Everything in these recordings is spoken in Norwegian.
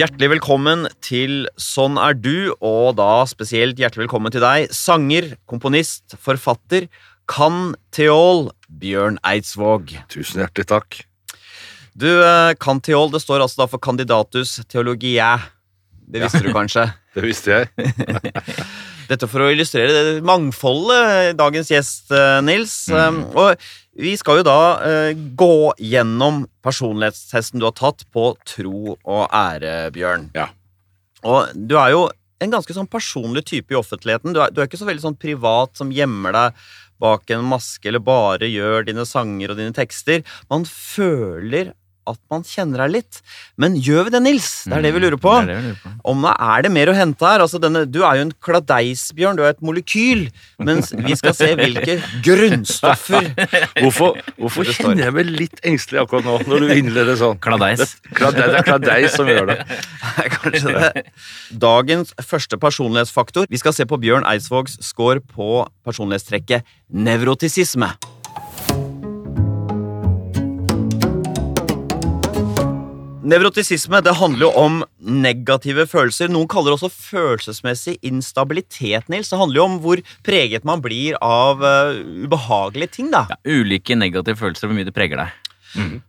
Hjertelig velkommen til Sånn er du, og da spesielt hjertelig velkommen til deg, sanger, komponist, forfatter, kan Theol Bjørn Eidsvåg. Tusen hjertelig takk. Du, eh, kan Theol, det står altså da for Candidatus Theologiæ. Det visste du kanskje? Det visste jeg. Dette for å illustrere det mangfoldet, dagens gjest, eh, Nils. Mm. Og vi skal jo da eh, gå gjennom personlighetstesten du har tatt på tro og ære, Bjørn. Ja. Og du er jo en ganske sånn personlig type i offentligheten. Du er, du er ikke så veldig sånn privat som gjemmer deg bak en maske eller bare gjør dine sanger og dine tekster. Man føler at man kjenner deg litt. Men gjør vi det, Nils? Det er det vi lurer på. Mm, Det er det vi lurer på. Om det er det mer å hente her? Altså denne, du er jo en kladeisbjørn, du er et molekyl. Mens vi skal se hvilke grunnstoffer Hvorfor, hvorfor kjenner jeg meg litt engstelig akkurat nå, når du innleder sånn? Kladeis. Klade- Det er kladeis som gjør det. kanskje det. Dagens første personlighetsfaktor. Vi skal se på Bjørn Eidsvågs score på personlighetstrekket nevrotisisme. Nevrotisisme det handler jo om negative følelser. Noen kaller det også følelsesmessig instabilitet. Nils. Det handler jo om hvor preget man blir av uh, ubehagelige ting. da. Ja, ulike negative følelser, hvor mye det preger deg.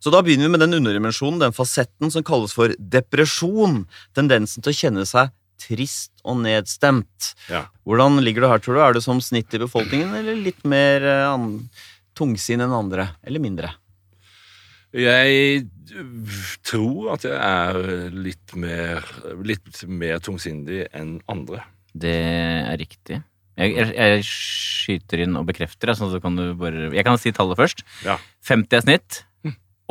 Så da begynner vi med den underdimensjonen, den fasetten som kalles for depresjon. Tendensen til å kjenne seg trist og nedstemt. Ja. Hvordan ligger du her, tror du? Er du som snitt i befolkningen, eller litt mer uh, an tungsinn enn andre? Eller mindre? Jeg tror at jeg er litt mer, litt mer tungsindig enn andre. Det er riktig. Jeg, jeg, jeg skyter inn og bekrefter. Altså, så kan du bare, jeg kan si tallet først. Ja. 50 er snitt.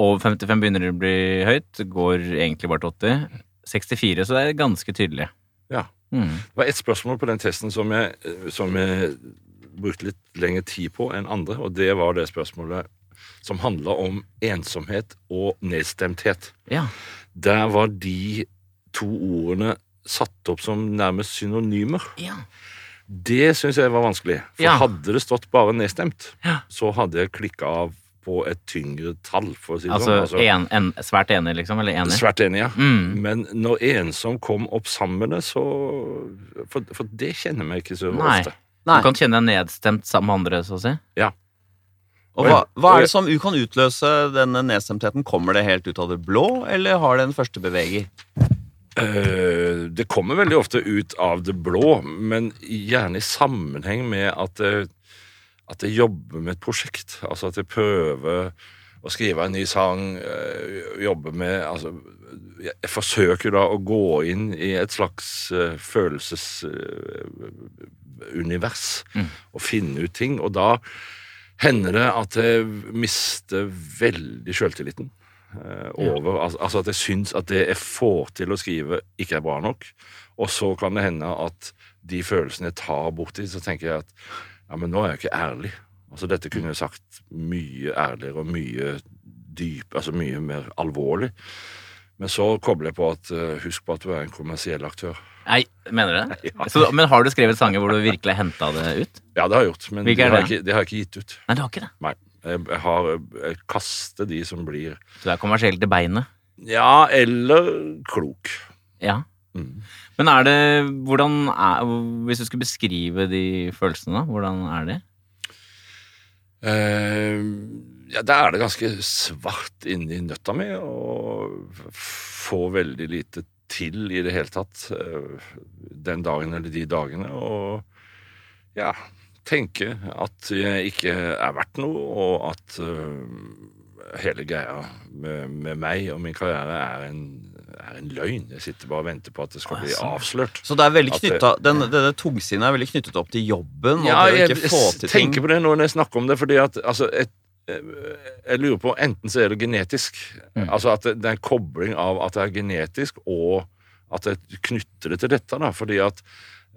Over 55 begynner det å bli høyt. Går egentlig bare til 80. 64, så det er ganske tydelig. Ja. Mm. Det var ett spørsmål på den testen som jeg, som jeg brukte litt lengre tid på enn andre, og det var det spørsmålet som handla om ensomhet og nedstemthet. Ja. Der var de to ordene satt opp som nærmest synonymer. ja. Det syns jeg var vanskelig. For Ja. hadde det stått bare nedstemt, Ja. så hadde jeg klikka av på et tyngre tall, for å si det Altså, sånn. en, en, svært enig, liksom? Eller enig? Svært enig, ja. Mm. Men når ensom kom opp sammen med det, så For, for det kjenner vi ikke så Nei. ofte. Du kan kjenne deg nedstemt sammen med andre, så å si? Og hva, hva er det som kan utløse denne nedstemtheten? Kommer det helt ut av det blå, eller har det en første beveger? Eh, det kommer veldig ofte ut av det blå, men gjerne i sammenheng med at at jeg jobber med et prosjekt. Altså at jeg prøver å skrive en ny sang, eh, jobbe med altså, jeg, forsøker da å gå inn i et slags uh, følelsesunivers Mm. og finne ut ting. Og da hender det at jeg mister veldig sjøltilliten. eh, over, altså, altså at jeg syns at det jeg får til å skrive, ikke er bra nok. Og så kan det hende at de følelsene jeg tar borti, så tenker jeg at ja, men nå er jeg ikke ærlig. Altså Dette kunne jeg sagt mye ærligere og mye dyp, altså mye mer alvorlig. Men så kobler jeg på at eh, husk på at du er en kommersiell aktør. Nei, mener du det? Ja. Så, men har du skrevet sanger hvor du virkelig henta det ut? Ja, det har jeg gjort, men de det har, ikke, de har jeg ikke gitt ut. Nei, du har ikke det. Nei. Jeg, har, jeg kaster de som blir Så Du er kommersiell til beinet. Ja, eller klok. Ja. Mm. Men er det Hvordan er Hvis du skulle beskrive de følelsene, da? Hvordan er de? Eh, ja, da er det ganske svart inni nøtta mi, og får veldig lite til i det hele tatt eh, den dagen eller de dagene. Og ja, tenke at jeg ikke er verdt noe, og at uh, hele greia med, med meg og min karriere er en, er en løgn. Jeg sitter bare og venter på at det skal bli avslørt. Så det er veldig At det- den, denne tungsinnet er veldig knyttet opp til jobben Ja, og det å jeg ikke få til ting. tenker på det nå når jeg snakker om det, fordi at altså, et, jeg lurer på Enten så er det genetisk, Mm. altså at det, det er en kobling av at det er genetisk, og at jeg knytter det til dette, da, fordi at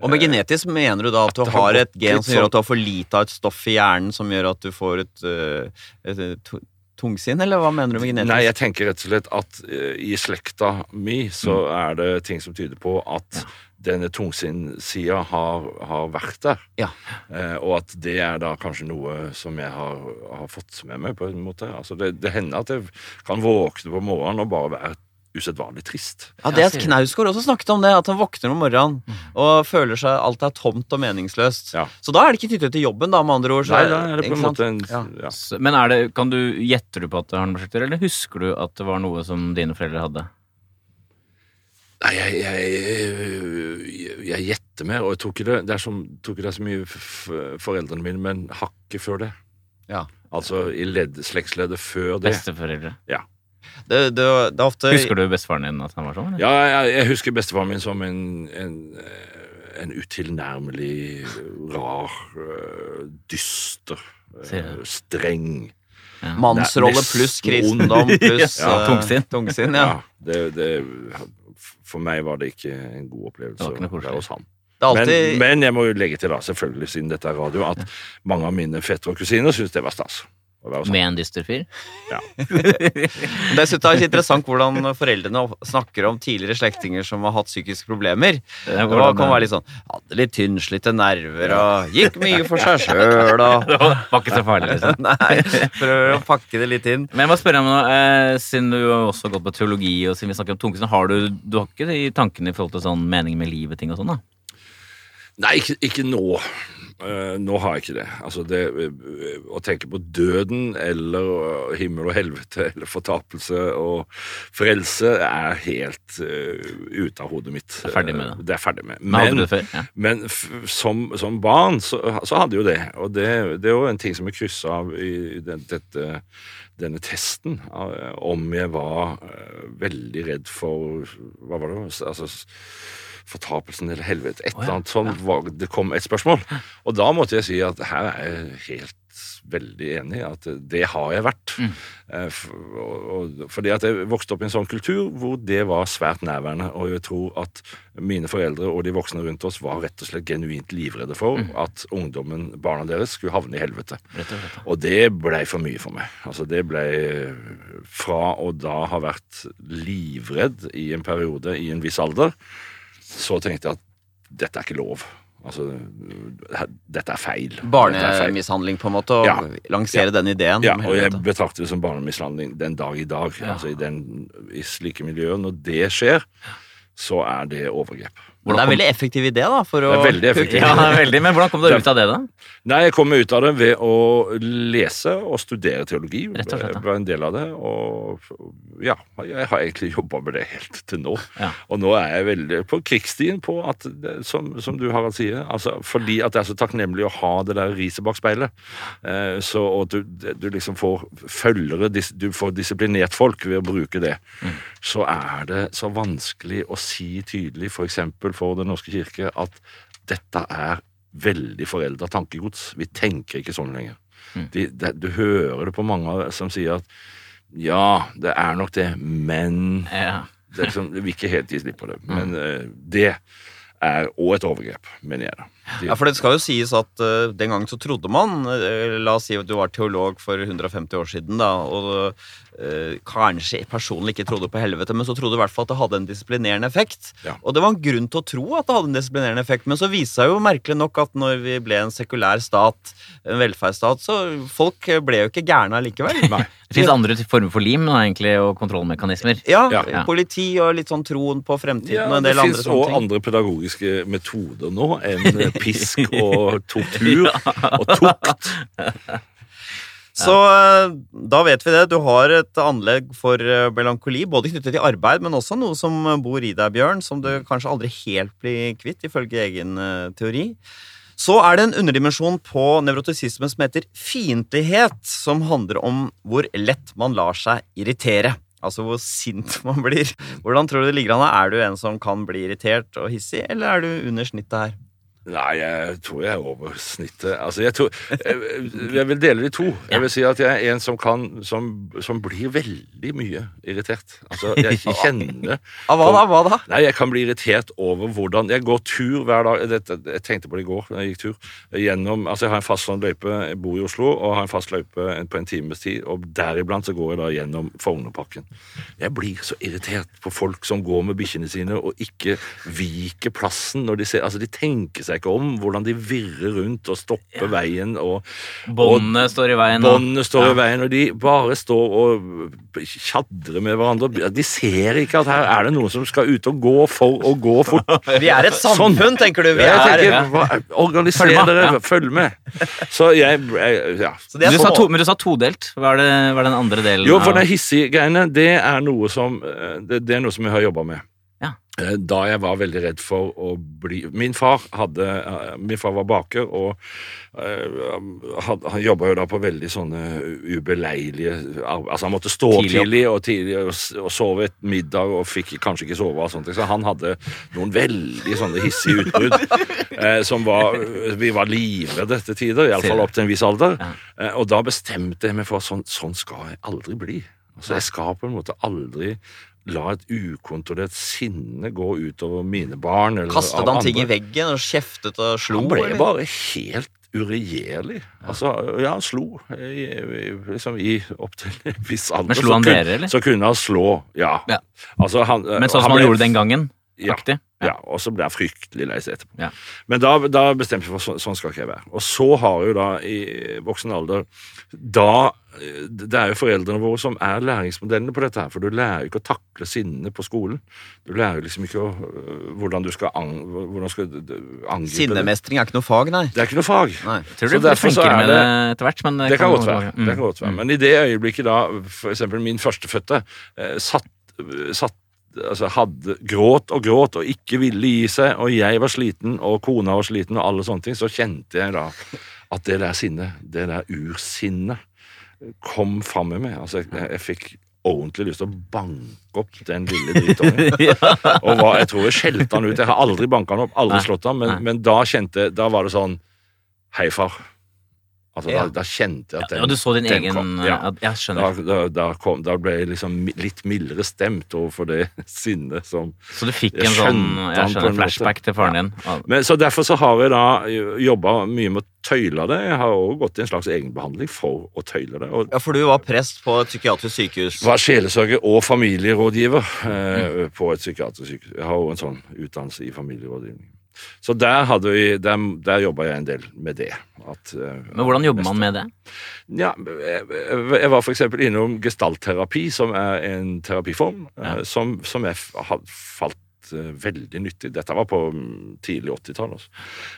Og med genetisk mener du da at du At det har et gen som gjør sånn- at du har for lite av et stoff i hjernen som gjør at du får et, øh, et, et tungsinn, eller hva mener du med genetisk? Nei, jeg tenker rett og slett at eh, i slekta mi så er det ting som tyder på at denne tungsinnsida har, har vært der. Ja. Eh, og at det er da kanskje noe som jeg har, har fått med meg, på en måte. Altså det, det hender at jeg kan våkne på morgenen og bare være usedvanlig trist. Ja, det at er. Knausgård også snakket om det, at han våkner om morgenen og føler seg alt er tomt og meningsløst. Ja. Så da er det ikke knyttet til jobben, da, med andre ord. Så Nei, da er det på en måte en Ja. ja. Så- Men er det, kan du, gjetter du på at det har noe prosjekter, eller husker du at det var noe som dine foreldre hadde? Nei, jeg, jeg, jeg gjetter mer, og jeg tok ikke det, det er som, tok ikke det så mye f- foreldrene mine, men hakket før det. Ja. Altså i ledd, slektsleddet før det. Besteforeldre? Det, det, det er ofte Husker du bestefaren din at han var sånn? eller? Ja, jeg, jeg husker bestefaren min som en, en, eh, en utilnærmelig, rar, øh, dyster, streng. Ja. mannsrolle pluss kristendom pluss Ja, eh, tungsinn. tungsinn ja. Ja, det, det, for meg var det ikke en god opplevelse Det var ikke hos ham. Er Men, men jeg må jo legge til, da, selvfølgelig siden dette er radio, at mange av mine fettere og kusiner syns det var stas. Med en dyster fyr? Dessuten er det interessant hvordan foreldrene snakker om tidligere slektninger som har hatt psykiske problemer. Det Det var, kan være litt sånn Hadde litt tynnslitte nerver og gikk mye for seg sjøl og Det var ikke så farlig, liksom. Nei, prøver å pakke det litt inn. Men jeg må spørre om noe, eh, siden du har også gått på teologi, og siden vi snakker om tungkunst, har du, du har ikke de tankene i forhold til sånn mening med livet-ting og sånn, da? Nei, ikke, ikke nå. Eh, nå har jeg ikke det. Altså det uh, Å tenke på døden eller eh, himmel og helvete eller fortapelse og frelse er helt uh, ute av hodet mitt. Det er ferdig med det. Det er ferdig med. Men, det før? Ja. Men som, som barn så, så hadde jo det. Og det, det er jo en ting som er kryssa av i den, dette, denne testen. Om jeg var veldig redd for Hva var det? Altså, fortapelsen eller helvete. Et eller annet sånn var, Det kom et spørsmål. Og da måtte jeg si at her er jeg helt veldig enig i at det har jeg vært. Mm. Eh, fordi at jeg vokste opp i en sånn kultur hvor det var svært nærværende. Og jeg tror at mine foreldre og de voksne rundt oss var rett og slett genuint livredde for Mm. at ungdommen, barna deres, skulle havne i helvete. Rett og. Og det blei for mye for meg. Altså det blei Fra å da ha vært livredd i en periode i en viss alder, så tenkte jeg at dette er ikke lov. Altså, dette er feil. Barnemishandling, på en måte, og Ja. lansere den ideen. Ja, og jeg betrakter det som barnemishandling den dag i dag. Ja. Altså i, den, I slike miljøer. Når det skjer, så er det overgrep. Men det er en veldig effektiv idé, da. For Det er veldig effektivt. Ja, veldig. Men hvordan kom du ut av det, da? Nei, jeg kom ut av det ved å lese og studere teologi. Rett og slett, ja. Jeg var en del av det, og ja, jeg har egentlig jobba med det helt til nå. Ja. Og nå er jeg veldig på krigsstien på at, som, som du Harald sier, altså fordi at det er så takknemlig å ha det der riset bak speilet. Eh, så, og du, du liksom får følgere, du får disiplinert folk ved å bruke det. Mm. Så er det så vanskelig å si tydelig, f.eks. For, for Den norske kirke, at dette er veldig forelda tankegods. Vi tenker ikke sånn lenger. Mm. De, de, du hører det på mange som sier at ja, det er nok det, men Ja. det er liksom, Vi ikke helt gi slipp på det. Men mm. det er òg et overgrep, mener jeg. da. Ja, for det skal jo sies at uh, den gangen så trodde man uh, La oss si at du var teolog for 150 år siden, da, og uh, kanskje personlig ikke trodde på helvete, men så trodde du i hvert fall at det hadde en disiplinerende effekt. Ja. Og det var en grunn til å tro at det hadde en disiplinerende effekt, men så viste seg jo merkelig nok at når vi ble en sekulær stat, en velferdsstat, så folk ble jo ikke gærne allikevel. Det fins andre former for lim da, egentlig, og kontrollmekanismer. Ja, Ja. politi og litt sånn troen på fremtiden Ja, og en del andre sånne ting. fins sånne òg andre pedagogiske metoder nå enn pisk og tortur og tukt. Så eh, da vet vi det. Du har et anlegg for eh, melankoli, både knyttet til arbeid, men også noe som bor i deg, Bjørn, som du kanskje aldri helt blir kvitt, ifølge egen eh, teori. Så er det en underdimensjon på nevrotisisme som heter fiendtlighet, som handler om hvor lett man lar seg irritere. Altså hvor sint man blir. Hvordan tror du det ligger an? Er du en som kan bli irritert og hissig, eller er du under snittet her? Nei, jeg tror jeg er over snittet. Altså, jeg tror Jeg, jeg vil dele de to. Jeg vil si at jeg er en som kan Som, som blir veldig mye irritert. Altså, jeg kjenner Av hva da? Hva da? Nei, jeg kan bli irritert over hvordan Jeg går tur hver dag. Dette, jeg tenkte på det i går da jeg gikk tur. Gjennom, altså Jeg har en fast sånn løype, jeg bor i Oslo, og har en fast løype på en times tid. Og deriblant så går jeg da gjennom Fognerparken. Jeg blir så irritert på folk som går med bikkjene sine og ikke viker plassen når de ser Altså, de tenker seg seg ikke om. Hvordan de virrer rundt og stopper veien. og Båndene står i veien. og- Båndene står i veien, og de bare står og tjadrer med hverandre. De ser ikke at her er det noen som skal ut og gå for å gå fort. Vi er et samfunn, tenker du. Vi Jeg er, tenker, Organiser Følg dere, ja. følg med. Så jeg, jeg ja. så det Du er sa to, men du sa todelt. Hva er, det, hva er den andre delen? Jo, for av- det hissige-greiene, det er noe som eh, det, det er noe som jeg har jobba med. Eh, Da jeg var veldig redd for å bli Min far hadde eh, Min far var baker, og eh, han, jobba jo da på veldig sånne ubeleilige Altså, han måtte stå opp Tidlig tidlig og, tidlig, og, og sove et middag og fikk kanskje ikke sove og sånt. Så han hadde noen veldig sånne hissige utbrudd eh, som var Vi var livredde til tider, iallfall opp til en viss alder. Eh, og da bestemte jeg meg for at sånn, sånn skal jeg aldri bli. Altså, jeg skal på en måte aldri la et ukontrollert sinne gå utover mine barn. Eller Kastet han ting i veggen og kjeftet og slo? Han ble eller? bare helt uregjerlig. Altså, ja, han slo i, i- liksom i opptil en viss alder. Men slo han dere, eller? Så kunne han slå, ja. Ja. Altså, han, Men sånn som han ble- gjorde den gangen? Ja. Aktig? Ja, og så ble jeg fryktelig lei seg etterpå. Ja. Men da, da bestemte jeg for så, sånn skal ikke jeg være. Og så har jo da i voksen alder Da Det er jo foreldrene våre som er læringsmodellene på dette her, for du lærer jo ikke å takle sinne på skolen. Du lærer jo liksom ikke å, øh, hvordan du skal, ang, hvordan skal angripe det. Sinnemestring er ikke noe fag, nei. Det er ikke noe fag. nei. Tror du blir flinkere er med det det- etter hvert, men Det kan godt være. Mm. Det kan godt være. Men i det øyeblikket da for eksempel min førstefødte eh, satt, satt altså hadde gråt og gråt og ikke ville gi seg, og jeg var sliten, og kona var sliten, og alle sånne ting, så kjente jeg da at det der sinnet, det der ursinnet, kom fram med meg. Altså, jeg, jeg fikk ordentlig lyst til å banke opp den lille drittungen. Og hva, jeg tror jeg skjelte han ut. Jeg har aldri banka han opp, aldri slått han, men, men da kjente Da var det sånn Hei, far. Altså, Ja. da, da kjente jeg at den, Ja, og du så din egen kom, ja. ja. Jeg skjønner. Da, da, da, kom, da ble jeg liksom litt mildere stemt overfor det sinnet som Så du fikk en sånn jeg en skjønner, flashback til faren din? Men Så derfor så har jeg da jobba mye med å tøyle det. Jeg har også gått i en slags egenbehandling for å tøyle det. Og Ja, for du var prest på et psykiatrisk sykehus. var sjelesørger og familierådgiver eh, på et psykiatrisk sykehus. Jeg har jo en sånn utdannelse i familierådgivning. Så der, hadde vi, der, der jobba jeg en del med det. At, eh, Men hvordan jobber man med det? Ja, jeg, jeg var eksempel innom gestaltterapi, som er en terapiform Ja. eh, som, som jeg har falt eh, veldig nyttig. Dette var på mm, tidlig 80-tall. Altså.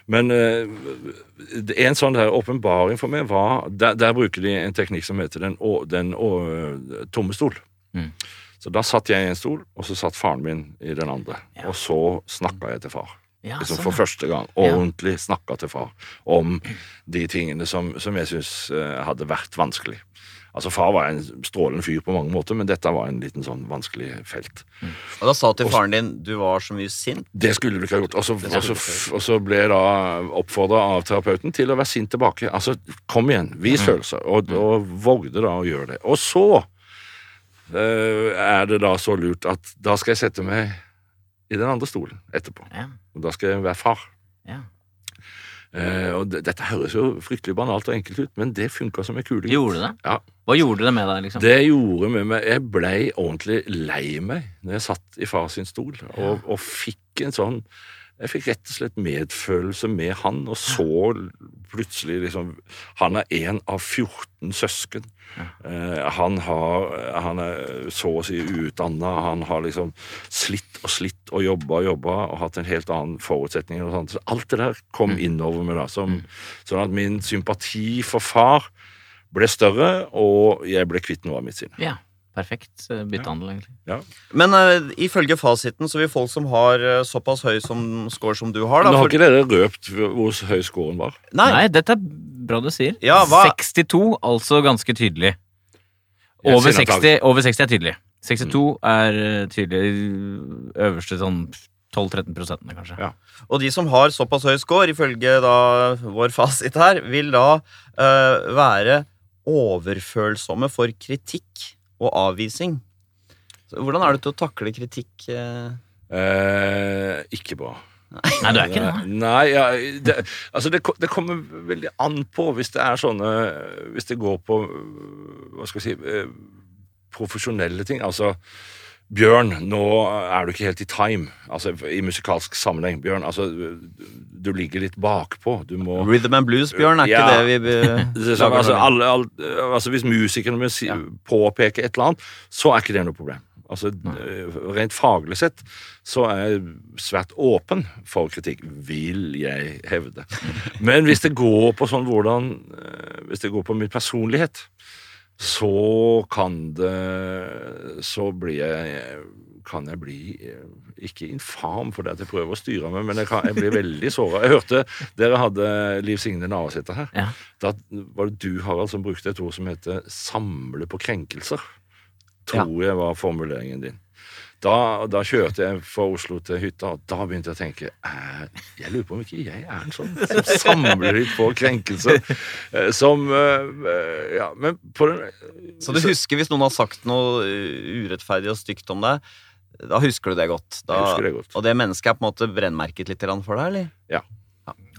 Men en sånn der åpenbaring for meg var der, der bruker de en teknikk som heter den, den tomme stol. Mm. Så da satt jeg i en stol, og så satt faren min i den andre. Ja. Og så snakka jeg til far Ja, liksom sånn, for første gang ordentlig snakka til far om de tingene som, som jeg syns hadde vært vanskelig. Altså Far var en strålende fyr på mange måter, men dette var en liten sånn vanskelig felt. Og da sa til faren din du var så mye sint. Det skulle du ikke ha gjort. Og så, ble jeg da oppfordra av terapeuten til å være sint tilbake. Altså, kom igjen, vis følelser. Og, og vågde da å gjøre det. Og så øh, er det da så lurt at da skal jeg sette meg i den andre stolen etterpå. Ja. Og da skal jeg være far. Ja. Eh, og Dette høres jo fryktelig banalt og enkelt ut, men det funka som en kule. Gjorde det? Ja. Hva gjorde det med deg, liksom? Det gjorde med meg Jeg blei ordentlig lei meg når jeg satt i far sin stol og, og fikk en sånn Jeg fikk rett og slett medfølelse med han, og så plutselig liksom Han er en av 14 søsken. Eh, han, har, han er så å si uutdanna. Han har liksom slitt og slitt og jobba og jobba og hatt en helt annen forutsetning. Og sånt. Så alt det der kom innover meg, da. Som, Sånn at min sympati for far ble større, og jeg ble kvitt noe av mitt sinne. Ja. Perfekt eh, byttehandel, egentlig. Men uh, ifølge fasiten så vil folk som har uh, såpass høy som score som du har da, Nå har for- ikke dere røpt hvor høy scoren var. Nei, Nei, dette er bra du sier. Ja, hva- 62, altså ganske tydelig. Over 60, over 60 er tydelig. 62 er eh, tydelig øverste sånn 12-13 prosentene, kanskje. Ja. Og de som har såpass høy score, ifølge da vår fasit her, vil da uh, være overfølsomme for kritikk og avvising. Så hvordan er det til å takle kritikk? eh? Eh, ikke bra. Nei, du er ikke det. Nei, ja, det, altså det, det kommer veldig an på hvis det er sånne Hvis det går på Hva skal jeg si øh, Profesjonelle ting. Altså Bjørn, nå er du ikke helt i time, altså i musikalsk sammenheng. Bjørn, altså du ligger litt bakpå. Du må Rhythm and blues, Bjørn, er ikke det vi Det er sånn, altså, alle, alle, altså Hvis musikerne si, Ja. påpeker et eller annet, så er ikke det noe problem. Altså, eh, Rent faglig sett så er jeg svært åpen for kritikk, vil jeg hevde. Men hvis det går på sånn hvordan eh, Hvis det går på min personlighet, så kan det Så blir jeg kan jeg bli eh, ikke infam fordi at jeg prøver å styre meg, men jeg, kan, jeg blir veldig såra. Jeg hørte dere hadde Liv Signe Navarsete her. Ja. Da var det du, Harald, som brukte et ord som heter 'samle på krenkelser'. Tror jeg var formuleringen din. Da, da kjørte jeg fra Oslo til hytta, og da begynte jeg å tenke eh, Jeg lurer på om ikke jeg er en sånn som samler litt på krenkelser. Eh, Som eh, Ja, men på den Så du husker hvis noen har sagt noe urettferdig og stygt om deg, da husker du det godt. Da, Jeg husker det godt. Og det mennesket er på en måte brennmerket litt for deg, eller? Ja.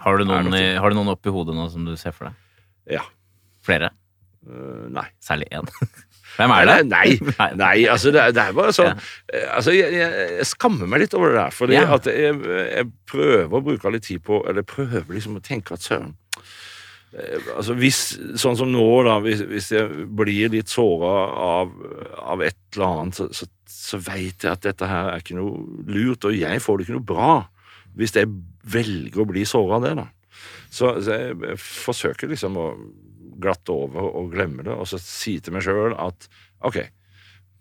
Har du noen, i- har du noen oppi hodet nå som du ser for deg? Ja. Flere? Uh, Nei. Særlig én? Hvem er det? Nei, nei, nei altså det, er- det er bare sånn ja. altså jeg, jeg, jeg skammer meg litt over det der, fordi Ja. at jeg, jeg prøver å bruke litt tid på Eller prøver liksom å tenke at søren eh, Altså hvis, Sånn som nå, da, hvis, hvis jeg blir litt såra av, av et eller annet, så, så, så veit jeg at dette her er ikke noe lurt, og jeg får det ikke noe bra hvis jeg velger å bli såra av det, da. Så, så jeg forsøker liksom å glatte over og glemme det, og så si til meg sjøl at ok,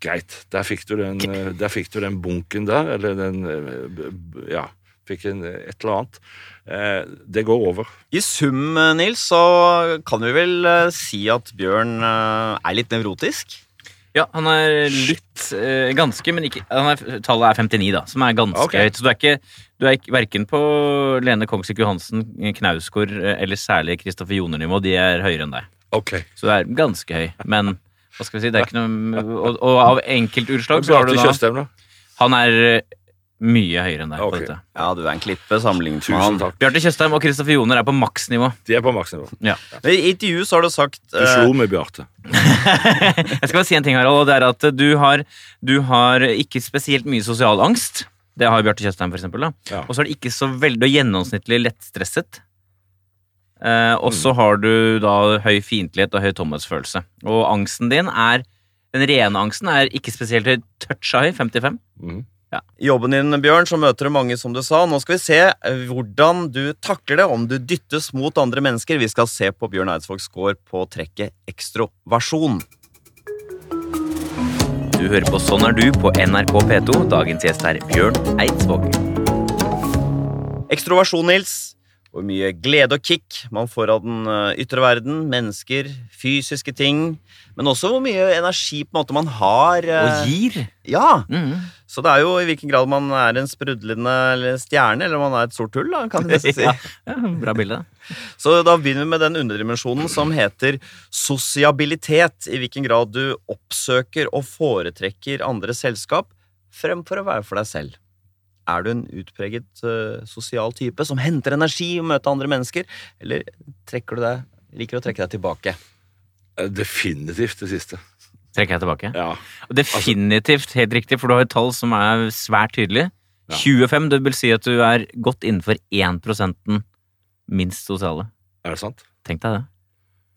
greit, der fikk du den, eh, der fikk du den bunken der, eller den eh, Ja, fikk en, et eller annet. Eh, det går over. I sum, eh, Nils, så kan vi vel eh, si at Bjørn eh, er litt nevrotisk? Ja, han er litt eh, Ganske, men ikke han er, Tallet er 59, da, som er ganske okay. høyt. Så du er ikke du er ikke, verken på Lene Kongsvik Johansen, Knausgård eh, eller særlig Kristoffer Joner-nivå. De er høyere enn deg. Okay. Så du er ganske høy. Men hva skal vi si, det er ikke noe Og, og av enkeltutslag så har du da da? Han er eh, mye høyere enn deg på dette. Ja, du er en klippe sammenlignet med han. Bjarte Tjøstheim og Kristoffer Joner er på maksnivå. De er på maksnivå. Ja. I intervju så har du sagt Du eh, slo meg, Bjarte. Jeg skal bare si en ting, Harald, og det er at du har, du har ikke spesielt mye sosial angst. Det har Bjarte Tjøstheim, for eksempel. Ja. Og så er det ikke så veldig gjennomsnittlig lettstresset. Eh, og Mm. så har du da høy fiendtlighet og høy tomhetsfølelse. Og angsten din er Den rene angsten er ikke spesielt høy. Toucha høy, 55. Mhm. I jobben din, Bjørn, så møter du mange, som du sa. Nå skal vi se eh, hvordan du takler det, om du dyttes mot andre mennesker. Vi skal se på Bjørn Eidsvåg gård på trekket ekstroversjon. Du hører på Sånn er du på NRK P2. Dagens gjest er Bjørn Eidsvåg. Ekstroversjon, Nils. Hvor mye glede og kick man får av den eh, ytre verden, mennesker, fysiske ting. Men også hvor mye energi på en måte man har. eh, Og gir. Ja, Mhm. Så det er jo i hvilken grad man er en sprudlende stjerne, eller om man er et sort hull, da, kan vi nesten si. Ja. Ja, bra bilde. Så da begynner vi med den underdimensjonen som heter sosiabilitet. I hvilken grad du oppsøker og foretrekker andre selskap fremfor å være for deg selv. Er du en utpreget uh, sosial type som henter energi og møter andre mennesker, eller trekker du deg, liker å trekke deg tilbake? Eh, Definitivt det siste. Trekker jeg tilbake. Ja. Og Definitivt helt riktig, for du har et tall som er svært tydelig. Ja. 25, det vil si at du er godt innenfor 1% minst sosiale. Er det sant? Tenk deg det.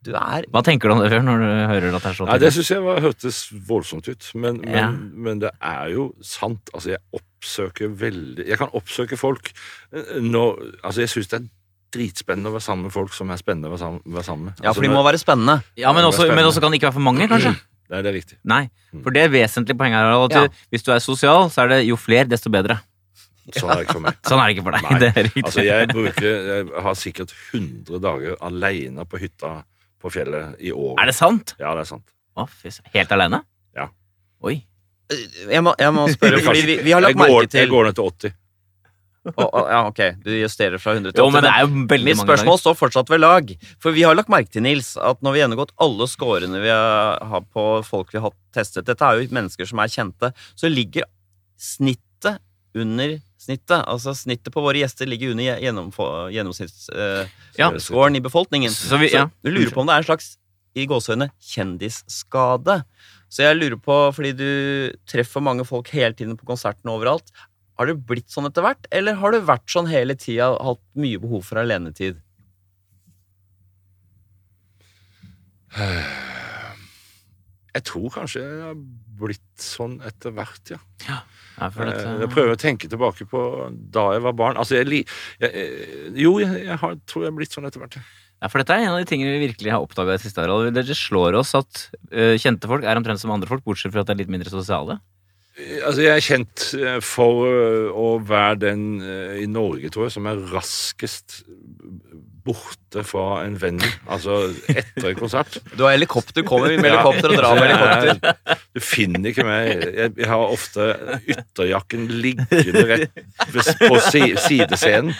Du er Hva tenker du om det, Bjørn, når du hører at det er så Nei, det tydelig? syns jeg var, hørtes voldsomt ut. Men, men, Ja. men det er jo sant. Altså, jeg oppsøker veldig Jeg kan oppsøke folk eh, når Altså, jeg syns det er dritspennende å være sammen med folk som er spennende å være sammen, med. Ja, for Altså, de må være spennende. Ja, men også, men også kan det ikke være for mange, kanskje? Nei, det er riktig. Nei, for det er vesentlig poeng her. At du, hvis du er sosial, så er det jo flere, desto bedre. Sånn er det ikke for meg. Sånn er det ikke for deg. Nei, Det er riktig. Altså, jeg bruker Jeg har sikkert 100 dager aleine på hytta på fjellet i år. Er det sant? Ja, det er sant. Å, fy søren. Helt aleine? Ja. Oi. Jeg må, jeg må spørre, fordi vi, vi har lagt jeg går, merke til Jeg går ned til 80. Å, å, Ja, ok, du justerer fra 100 til Jo, 80. men det er jo veldig Mitt spørsmål står fortsatt ved lag. For vi har lagt merke til, Nils, at når vi har gjennomgått alle scorene vi har på folk vi har testet Dette er jo mennesker som er kjente. Så ligger snittet under snittet. Altså snittet på våre gjester ligger under gjennomsnittsscoren eh, i befolkningen. Så vi- ja. du lurer på om det er en slags i gåseøyne kjendisskade. Så jeg lurer på, fordi du treffer mange folk hele tiden på konsertene overalt, har det blitt sånn etter hvert, eller har du vært sånn hele tida, hatt mye behov for alenetid? Jeg tror kanskje jeg har blitt sånn etter hvert, ja. Ja, for Eh, dette, Jeg prøver å tenke tilbake på da jeg var barn. Altså, jeg, li- jeg, eh, jo, jeg, jeg har, tror jeg har blitt sånn etter hvert. ja. ja, for dette er en av de tingene vi virkelig har oppdaga det siste. året. Det slår oss at eh, kjente folk er omtrent som andre folk, bortsett fra at de er litt mindre sosiale. Altså, jeg er kjent eh, for eh, å være den eh, i Norge, tror jeg, som er raskest borte fra en venn. Altså etter konsert. Du har helikopter, kommer med helikopter og drar med helikopter. Du finner ikke meg. Jeg, har ofte ytterjakken liggende rett på si, sidescenen.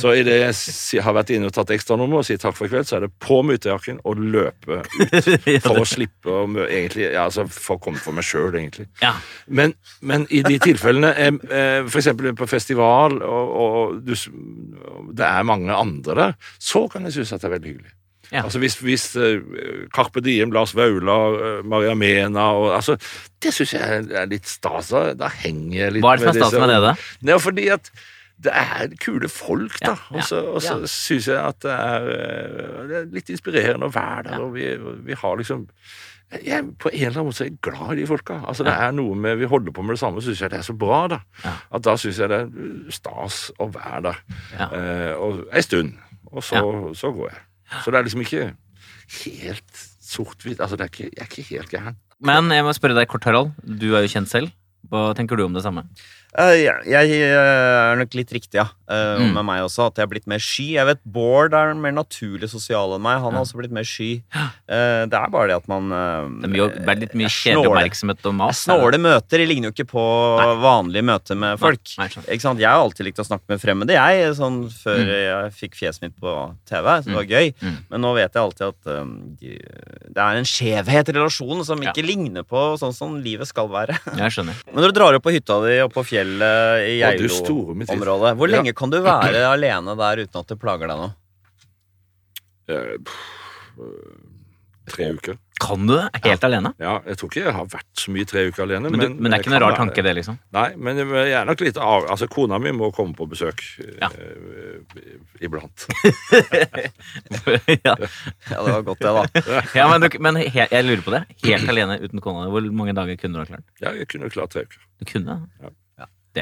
Så idet jeg har vært inne og tatt ekstranummer og sier takk for i kveld, så er det på med ytterjakken og løpe ut. For å slippe å egentlig, ja, altså For å komme for meg sjøl, egentlig. Ja. Men, men i de tilfellene, eh, eh, eksempel på festival, og, og du, det er mange andre der, så kan jeg synes at det er veldig hyggelig. Ja. Altså Hvis, hvis eh, Carpe Diem, Lars Vaular, uh, Maria Mena og, altså, Det syns jeg er litt stas. Da, henger jeg litt Hva er det som er stas med det, da? Nei, fordi at det er kule folk, da. Ja, ja, Og så, ja. syns jeg at det er, eh, det er litt inspirerende å være der, og vi, vi har liksom jeg, På en eller annen måte er jeg glad i de folka. Altså Det er noe med Vi holder på med det samme, syns jeg det er så bra. da Ja. At da syns jeg det er stas å være der Ja. eh, og ei stund. Og så, så går jeg. Så det er liksom ikke helt sort-hvitt. Altså, det er ikke, jeg er ikke helt gæren. Men jeg må spørre deg kort, Harald. Du er jo kjent selv. Hva tenker du om det samme? Eh, ja, jeg eh, er nok litt riktig, ja. eh, Mm. Med meg også. At jeg er blitt mer sky. Jeg vet Bård er mer naturlig sosial enn meg. Han Ja. har også blitt mer sky. Det er bare det at man Det er litt mye kjedelig oppmerksomhet og mas. Snåle møter jeg ligner jo ikke på vanlige møter med folk. Nei, nei. Ikke sant? Jeg har alltid likt å snakke med fremmede, jeg, sånn før Mm. jeg fikk fjeset mitt på TV. Så det var gøy. Mm. Men nå vet jeg alltid at um, det er en skjevhet i relasjonen som Ja. ikke ligner på sånn som livet skal være. Jeg skjønner. Men når du drar opp på hytta di og på fjellet i. Geilo-området, hvor Ja. lenge kan du være alene der uten at det plager deg nå? Eh, pff, eh, Tre uker. Kan du det? Helt alene? Ja, jeg tror ikke jeg har vært så mye tre uker alene. Men, du, men det er ikke noe rar tanke, det, liksom? Nei, men jeg er nok litt av Altså, kona mi må komme på besøk Ja. eh, iblant. ja. Ja, det var godt, det, da. ja, men, du, men he, jeg lurer på det. Helt alene uten kona, hvor mange dager kunne du ha klart? Ja, jeg kunne klart tre uker. Du kunne Ja.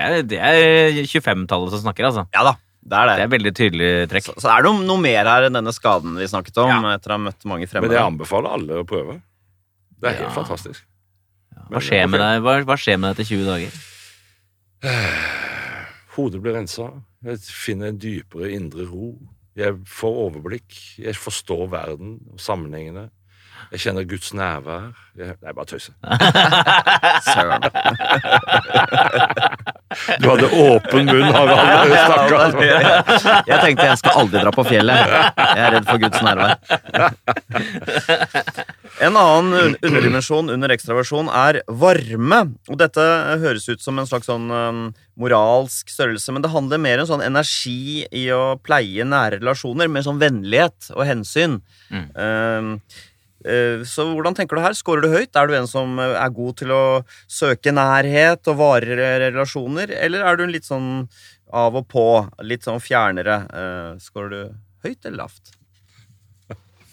Ja. Det er, det er 25-tallet som snakker, altså. Ja da, det er det. Det er veldig tydelig trekk. Så, så er det noe, noe mer her enn denne skaden vi snakket om, Ja. etter å ha møtt mange Men fremmede. jeg anbefaler alle å prøve. Det er helt Ja. fantastisk. Hva skjer med deg hva, hva skjer med deg etter 20 dager? Hodet blir rensa. Jeg finner en dypere indre ro. Jeg får overblikk. Jeg forstår verden og sammenhengene. Jeg kjenner Guds nærvær. Jeg, nei, bare tøyse. Søren. Du hadde åpen munn, Harald. Stakkar. Jeg tenkte jeg skal aldri dra på fjellet. Jeg er redd for Guds nærvær. En annen underdimensjon under ekstraversjon er varme. Og dette høres ut som en slags sånn um, moralsk størrelse, men det handler mer om sånn energi i å pleie nære relasjoner, med sånn vennlighet og hensyn. Mm. Eh, så hvordan tenker du her? Skårer du høyt? Er du en som eh, er god til å søke nærhet og varige relasjoner, eller er du en litt sånn av og på, litt sånn fjernere? Eh, Skårer du høyt eller lavt?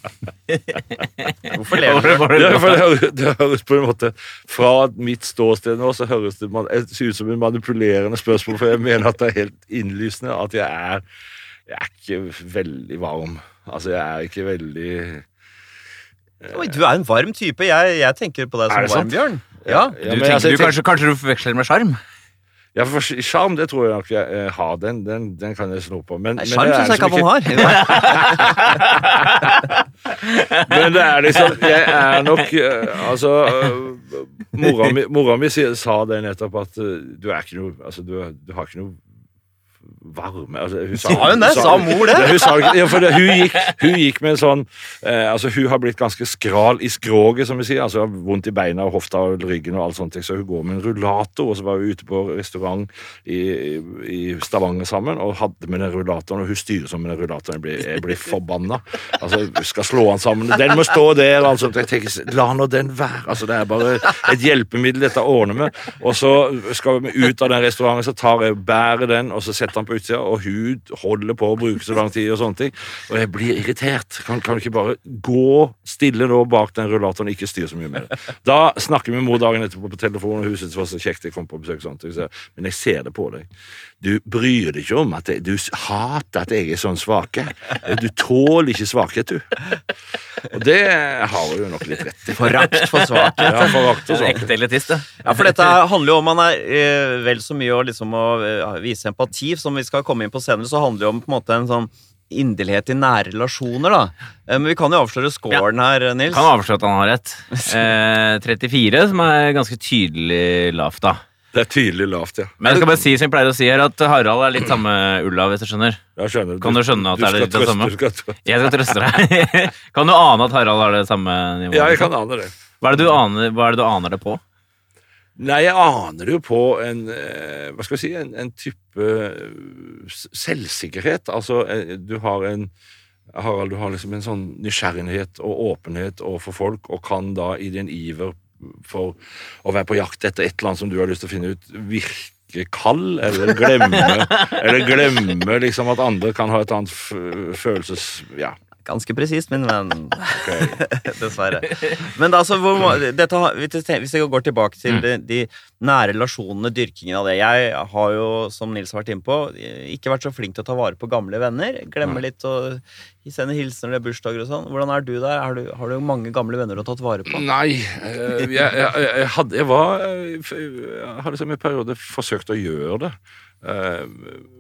Hvorfor ler du? Ja, for det, høres, på en måte Fra mitt ståsted nå så høres det man- det ut som en manipulerende spørsmål, for jeg mener at det er helt innlysende at jeg er Jeg er ikke veldig varm. Altså, jeg er ikke veldig Oi, du er en varm type. Jeg, jeg tenker på deg som varm, Bjørn. Ja. Ja, Du men tenker, altså, du, kanskje, kanskje du forveksler med sjarm? Ja, for Sjarm, det tror jeg nok jeg eh, har. Den, den, den kan jeg sno på. Men, Nei, Sjarm syns jeg ikke man har. Men det er liksom Jeg er nok uh, Altså uh, Mora mi, mora mi sa det nettopp at eh, du er ikke noe Altså, du, du har ikke noe varme altså, hun Sa hun det? Sa mor det? hun sa ja, det, hun, gikk, hun gikk med en sånn eh, Altså, hun har blitt ganske skral i skroget, som vi sier. Altså vondt i beina og hofta og ryggen og alt sånt, så hun går med en rullator. Og så var hun ute på restaurant i, i Stavanger sammen og hadde med den rullatoren, og hun styrer som med den rullatoren. Jeg blir, jeg blir forbanna. Altså, hun skal slå han sammen. Den må stå der. Altså. Jeg tenker, La nå den være. Altså, det er bare et hjelpemiddel dette ordner vi. Og så skal vi ut av den restauranten, så tar jeg bærer den, og så setter han på utsida, og hun holder på å bruke så lang tid, og sånne ting. Og jeg blir irritert. Kan, kan du ikke bare gå stille nå bak den rullatoren ikke styre så mye med det? Da snakker vi med mor dagen etterpå på telefon, og hun syns det var så kjekt jeg kom på besøk. sånne sånt. Men jeg ser det på deg. Du bryr deg ikke om at jeg, du hater at jeg er sånn svake. Du tåler ikke svakhet, du. Og det har hun jo nok litt rett i. Forakt for svakhet. Ja, forakt for svakhet. ekte elitist, det. Ja, for dette handler jo om man er eh, vel så mye liksom å eh, vise empati, som vi skal komme inn på senere, så handler det om på en måte en sånn inderlighet i nære relasjoner, da. Eh, Men vi kan jo avsløre scoren her, Nils. Kan avsløre at han har rett. Eh, 34, som er ganske tydelig lavt, da. Det er tydelig lavt, ja. Men jeg skal bare si som jeg pleier å si her, at Harald er litt samme ulla, hvis du skjønner. Jeg skjønner. Kan du skjønne at det er litt det samme? Du skal trøste. Jeg skal trøste deg. kan du ane at Harald har det samme nivået? Ja, jeg kan ane det. Hva er det du aner, hva er det du aner det på? Nei, jeg aner det jo på en eh, Hva skal vi si En, en type eh, selvsikkerhet. Altså, eh, du har en Harald, du har liksom en sånn nysgjerrighet og åpenhet overfor folk, og kan da i din iver for å være på jakt etter et eller annet som du har lyst til å finne ut, virke kald, eller glemme, eller glemme liksom at andre kan ha et annet følelses... Ja, Ganske presist, min venn. Dessverre. Men altså, hvor, dette, hvis jeg går tilbake til Mm. de, de nære relasjonene, dyrkingen av det Jeg har jo, som Nils har vært inne på, ikke vært så flink til å ta vare på gamle venner. Glemmer litt å sende hilsener til bursdager og sånn. Hvordan er du der? Har du, har du mange gamle venner du har tatt vare på? Nei, eh, jeg, jeg, jeg, hadde, jeg var eh, Jeg hadde liksom en periode forsøkt å gjøre det. Eh,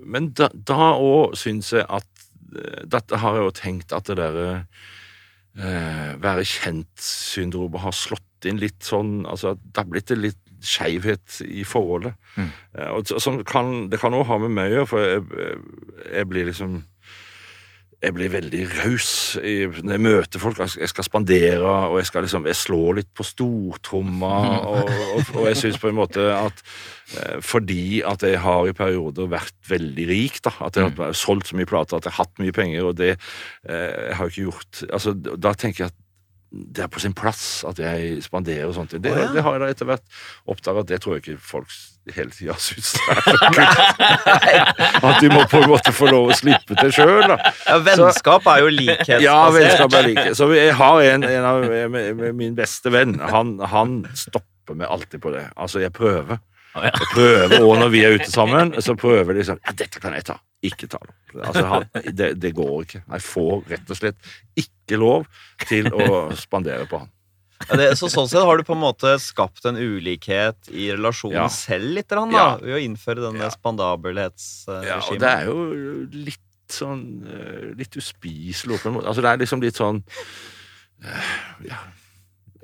Men da- òg syns jeg at Dette har jeg jo tenkt at det derre eh, være kjent-syndromet har slått inn litt sånn altså at Det har blitt en litt skeivhet i forholdet. Mm. Eh, og så- så kan, det kan òg ha med meg å gjøre, for jeg, jeg blir liksom jeg blir veldig raus når jeg møter folk. Jeg skal- spandere, og jeg skal liksom Jeg slår litt på stortromma, og, og, og jeg syns på en måte at eh, fordi at jeg har i perioder vært veldig rik, da, at jeg har solgt så mye plater, at jeg har hatt mye penger, og det eh, jeg har jeg ikke gjort altså, Da tenker jeg at det er på sin plass at jeg spanderer og sånt. Det, oh, ja. det har jeg da etter hvert oppdaget at det tror jeg ikke folk hele tida syns er så kult. At de må på en måte få lov å slippe til sjøl. Ja, vennskap er jo likhetsbasert. Ja, vennskap er like. Så jeg har en, en av min beste venn. Han, han stopper meg alltid på det. Altså, jeg prøver. Jeg prøver, og når vi er ute sammen, så prøver de liksom ja, 'Dette kan jeg ta.' Ikke ta det. Altså, han, det. Det går ikke. Jeg får rett og slett ikke lov til å spandere på han. Ja, det, så sånn sett har du på en måte skapt en ulikhet i relasjonen Ja. selv litt, da, Ja. ved å innføre denne Ja. spandabelhetsregimet. Ja, og det er jo litt sånn eh, Litt uspiselig. Altså, det er liksom litt sånn eh, Ja,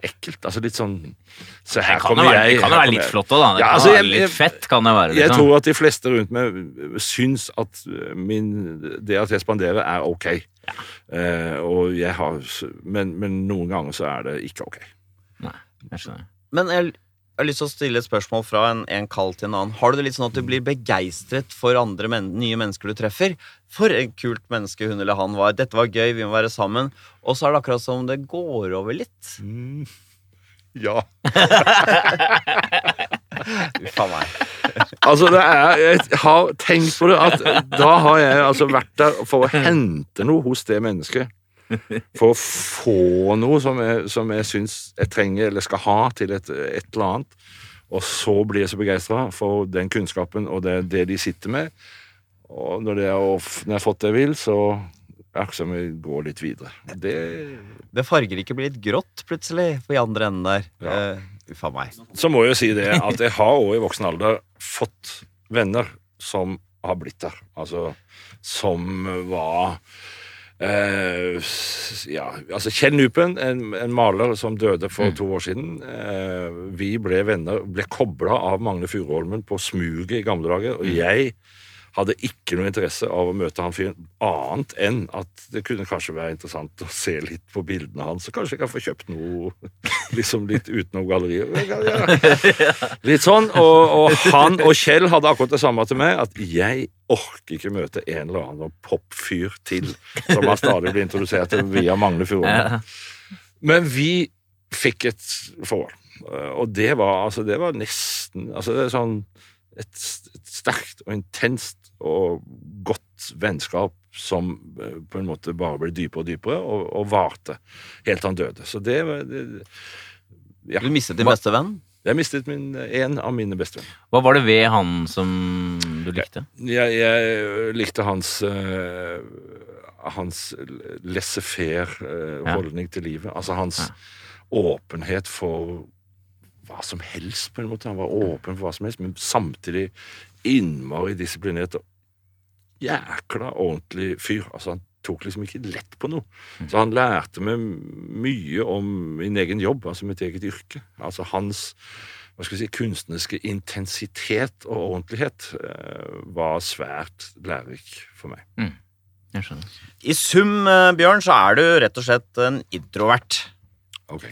ekkelt. Altså litt sånn Se, her Det kan jo kommer være, jeg. det kan jo være litt flott òg, da. Det Ja, kan altså, være jeg- litt jeg- fett, kan det være. Jeg Liksom. tror at de fleste rundt meg syns at min, det at jeg spanderer, er ok. Eh, og jeg har, men, men noen ganger så er det ikke ok. Jeg skjønner. Men jeg, jeg har lyst til å stille et spørsmål fra en, en kall til en annen. Har du det litt sånn at du blir begeistret for andre men, nye mennesker du treffer? For et kult menneske hun eller han var. Dette var gøy, vi må være sammen. Og så er det akkurat som det går over litt. Ja. Uff a meg. Altså, det er, jeg har tenkt på det at da har jeg altså vært der for å hente noe hos det mennesket. For å få noe som jeg, som jeg syns jeg trenger eller skal ha til et, et eller annet. Og så blir jeg så begeistra for den kunnskapen og det, det de sitter med. Og når, det er, når jeg har fått det jeg vil, så er det som jeg går litt videre. Det Det farger ikke blir litt grått plutselig på i andre enden der. Ja. Uh, Uff a meg. Så må jeg jo si det at jeg har òg i voksen alder fått venner som har blitt der. Altså som var s- Ja, altså Kjell Nupen, en, en maler som døde for to år siden. Uh, vi ble venner, ble kobla av Magne Furuholmen på smuget i gamle dager, og jeg hadde ikke noe interesse av å møte han fyren, annet enn at det kunne kanskje være interessant å se litt på bildene hans, så kanskje jeg kan få kjøpt noe liksom litt utenom galleriet. Litt sånn. Og, og han og Kjell hadde akkurat det samme til meg, at jeg orker ikke møte en eller annen popfyr til, som han stadig blir introdusert til via Magne Furuholm. Men vi fikk et forhold. Og det var, altså, det var nesten altså det er sånn et, et sterkt og intenst og godt vennskap som eh, på en måte bare ble dypere og dypere, og, og varte helt til han døde. Så det det, ja. Du mistet din beste venn? Jeg mistet min, en av mine beste venner. Hva var det ved han som du likte? Jeg, jeg likte hans uh, hans laissez-faire uh, Ja. til livet. Altså hans Ja. åpenhet for hva som helst, på en måte. Han var åpen for hva som helst, men samtidig innmari disiplinert og jækla ordentlig fyr. Altså, han tok liksom ikke lett på noe. Så han lærte meg mye om min egen jobb, altså mitt eget yrke. Altså hans hva skal jeg si, kunstneriske intensitet og ordentlighet eh, var svært lærerik for meg. Jeg skjønner. I sum, eh, Bjørn, så er du rett og slett en introvert. Ok.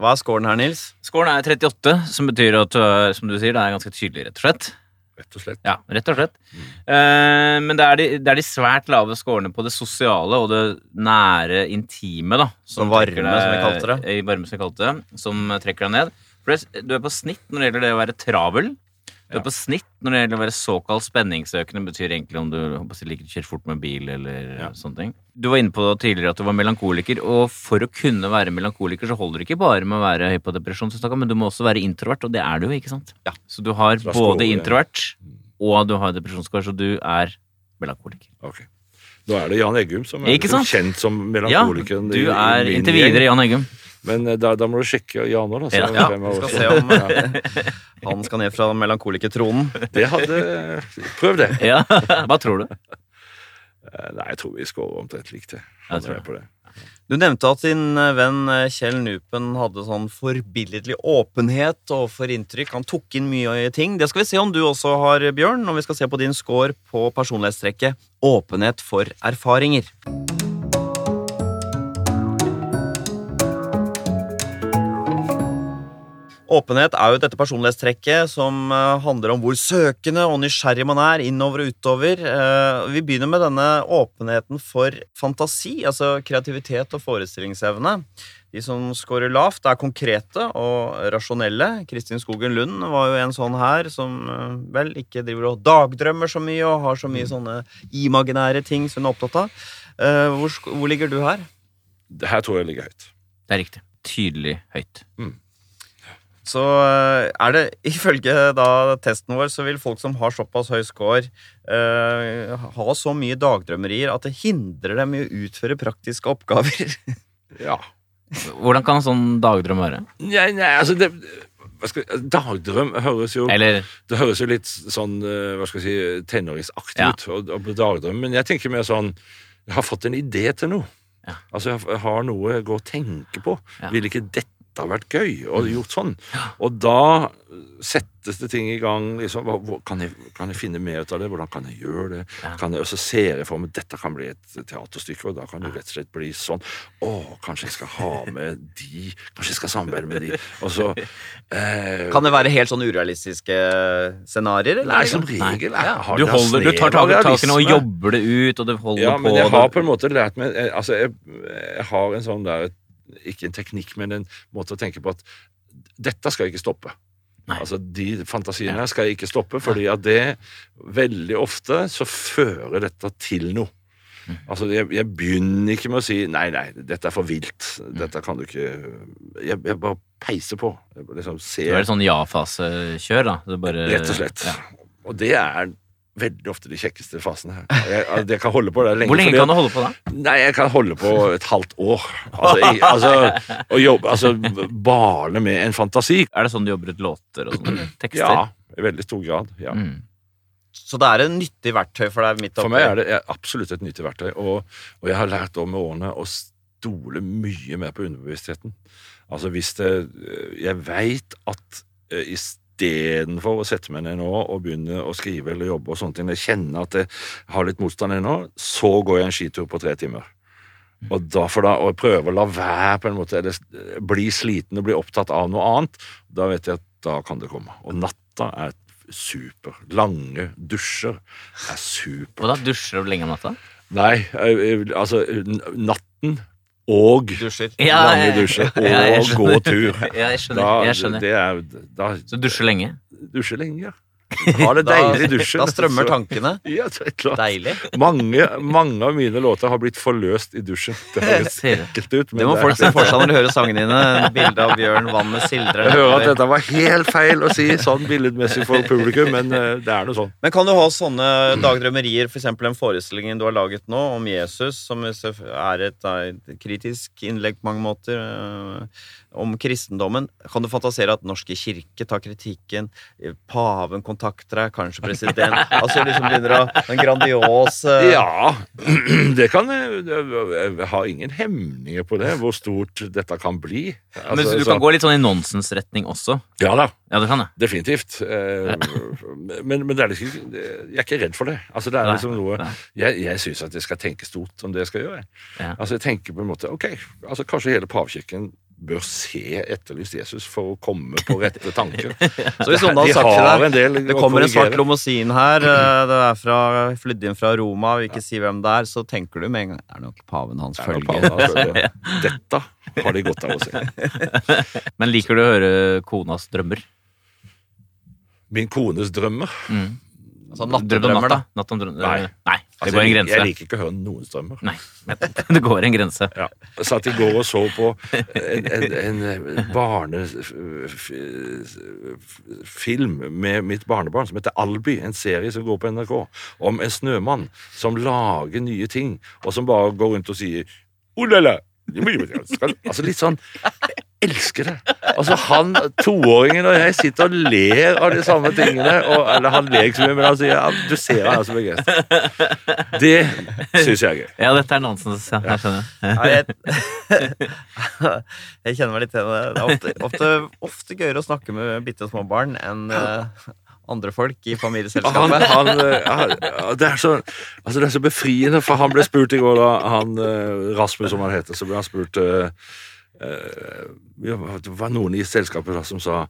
Hva er scoren her, Nils? Scoren er 38, som betyr at er, som du sier, det er ganske tydelig, rett og slett. Rett og slett. Ja, rett og slett. Eh, men det er, de, det er de svært lave scorene på det sosiale og det nære, intime, da. Som varme, deg, som vi kalte det. Varme, som vi kalte det. Som trekker deg ned. For det, du er på snitt når det gjelder det å være travel. Ja. på snitt når det gjelder å være såkalt spenningsøkende, betyr egentlig om du liker å kjøre fort med bil eller Ja. sånne ting. Du var inne på tidligere at du var melankoliker, og for å kunne være melankoliker så holder det ikke bare med å være høy på depresjon, men du må også være introvert, og det er du jo, ikke sant? Ja. Så du har Så både introvert og du har depresjonskår, så du er melankoliker. Ok. Nå er det Jan Eggum som er kjent som Ja, du er inntil videre Jan Eggum. Men eh, da, da må du sjekke Jan òg, da. så Ja. vi skal se om ja. han skal ned fra melankolikertronen. Det hadde Prøv det. Ja, Hva tror du? Eh, Nei, jeg tror vi scorer omtrent likt, jeg. Jeg tror Han på det. Du nevnte at din eh, venn eh, Kjell Nupen hadde sånn forbilledlig åpenhet overfor inntrykk. Han tok inn mye ting. Det skal vi se om du også har, Bjørn, når vi skal se på din score på personlighetstrekket åpenhet for erfaringer. Åpenhet er jo dette personlighetstrekket som eh, handler om hvor søkende og nysgjerrig man er innover og utover. Eh, Vi begynner med denne åpenheten for fantasi, altså kreativitet og forestillingsevne. De som scorer lavt, er konkrete og rasjonelle. Kristin Skogen Lund var jo en sånn her som eh, vel ikke driver og dagdrømmer så mye og har så mye sånne imaginære ting som hun er opptatt av. Eh, Hvor, hvor ligger du her? Det her tror jeg ligger høyt. Det er riktig. Tydelig høyt. Så eh, er det ifølge da testen vår, så vil folk som har såpass høy score, eh, ha så mye dagdrømmerier at det hindrer dem i å utføre praktiske oppgaver. Ja. Hvordan kan en sånn dagdrøm være? Nei, nei, altså det, skal, Dagdrøm høres jo Eller Det høres jo litt sånn eh, hva skal jeg si, tenåringsaktig Ja. ut. Og, og dagdrøm, Men jeg tenker mer sånn Jeg har fått en idé til noe. Ja. Altså, jeg jeg har noe jeg går og tenker på. Ja. Vil ikke dette ha vært gøy og gjort sånn? Og da settes det ting i gang. Liksom, hva, hvor, kan, jeg, kan jeg finne mer ut av det? Hvordan kan jeg gjøre det? Ja. Kan jeg også ser jeg for meg dette kan bli et teaterstykke, og da kan det rett og slett bli sånn. Å, kanskje jeg skal ha med de Kanskje jeg skal samarbeide med de. Og så eh, Kan det være helt sånn urealistiske scenarioer? Nei, som regel Nei. jeg har du, holder, du tar tak i takene og jobber det ut, og du holder Ja, på men jeg har på en måte lært meg Altså, jeg, jeg har en sånn der Ikke en teknikk, men en måte å tenke på at dette skal ikke stoppe. Nei. Altså, De fantasiene her skal ikke stoppe, fordi at det veldig ofte så fører dette til noe. Mm. Altså, jeg, jeg begynner ikke med å si nei, nei, dette er for vilt. Mm. Dette kan du ikke Jeg, jeg bare peiser på. Jeg liksom ser er et sånn ja-fase-kjør, da. Bare, Rett og slett. Ja. Og det er veldig ofte de kjekkeste fasene her. Jeg, altså, jeg kan holde på der lenge. Hvor lenge fordi kan du holde på da? Nei, jeg kan holde på et halvt år. Altså, jeg, altså å jobbe Altså bale med en fantasi. Er det sånn du jobber ut låter og sånne tekster? Ja, i veldig stor grad. Ja. Mm. Så det er et nyttig verktøy for deg midt oppe. For meg er det er absolutt et nyttig verktøy, og, og jeg har lært om med årene å stole mye mer på underbevisstheten. Altså hvis det Jeg veit at i i istedenfor å sette meg ned nå og begynne å skrive eller jobbe, og sånne ting, jeg kjenner at jeg har litt motstand ennå, så går jeg en skitur på tre timer. Og da for da, og prøve å la være på en måte, eller bli sliten og bli opptatt av noe annet, da vet jeg at da kan det komme. Og natta er super. Lange dusjer er super. Og da dusjer du lenge om natta? Nei, altså natten og Dusjer. Ja, lange ja, dusjer ja, og skjønner. gå tur. Ja, jeg skjønner. Da, jeg skjønner. Det er, da Så dusjer lenge? dusjer lenge, ja. Ha det deilig i dusjen. Da strømmer tankene. Ja, det er klart. Deilig. Mange, mange av mine låter har blitt forløst i dusjen. Det høres ekkelt ut, men Det må folk se for seg når de hører sangene dine. Bilde av bjørn, vannet sildrer Jeg hører at dette var helt feil å si sånn billedmessig for publikum, men eh, det er noe sånn. Men kan du ha sånne dagdrømmerier, f.eks. den forestillingen du har laget nå om Jesus, som er et, et kritisk innlegg på mange måter, øh, om kristendommen. Kan du fantasere at Norske kirke tar kritikken, eh, paven kontakter deg, kanskje president Altså liksom begynner å En grandios uh... Ja, det kan jeg Jeg har ingen hemninger på det, hvor stort dette kan bli. Men Altså, så du så- kan gå litt sånn i nonsensretning også? Ja da, Ja, det kan jeg. definitivt. Eh, Men, men det er liksom, jeg er ikke redd for det. Altså, det er Nei, liksom noe nei. Jeg, jeg syns at jeg skal tenke stort om det jeg skal gjøre. Ja. Altså, jeg tenker på en måte Ok, altså kanskje hele pavkirken bør se Etterlyst Jesus for å komme på rette tanker. Så hvis noen har De sagt har til en del deg Det kommer en svart lomosin her, øh, det er fra, flydd inn fra Roma, vil ikke si hvem det er, så tenker du med en gang Det er nok paven hans Det følge. paven, altså. Dette har de godt av å se. Men liker du å høre konas drømmer? Min kones drømmer Mm. Altså natt om drømmer da. Natt om drømmer. Nei. Nei, det Altså, går en jeg, grense. jeg liker ikke å høre noen strømmer. Nei, det går en grense. Ja. Jeg satt i går og så på en, en, en barnefilm med mitt barnebarn som heter Alby, en serie som går på NRK, om en snømann som lager nye ting, og som bare går rundt og sier Olala! Altså litt sånn elsker det. Altså han, Toåringen og jeg sitter og ler av de samme tingene. Og, eller han ler ikke så mye, men han sier ja, du ser han er så begeistret. Det syns jeg er gøy. Ja, dette er nonsens. Ja, jeg skjønner. Ja, jeg, jeg kjenner meg litt igjen i det. Det er ofte, ofte, ofte gøyere å snakke med bitte små barn enn eh, andre folk i familieselskapet. han, eh, han, det, er så, altså det er så befriende, for han ble spurt i går, da. Han, eh, Rasmus, som han heter, så ble han spurt eh, eh, ja, Det var noen i selskapet som sa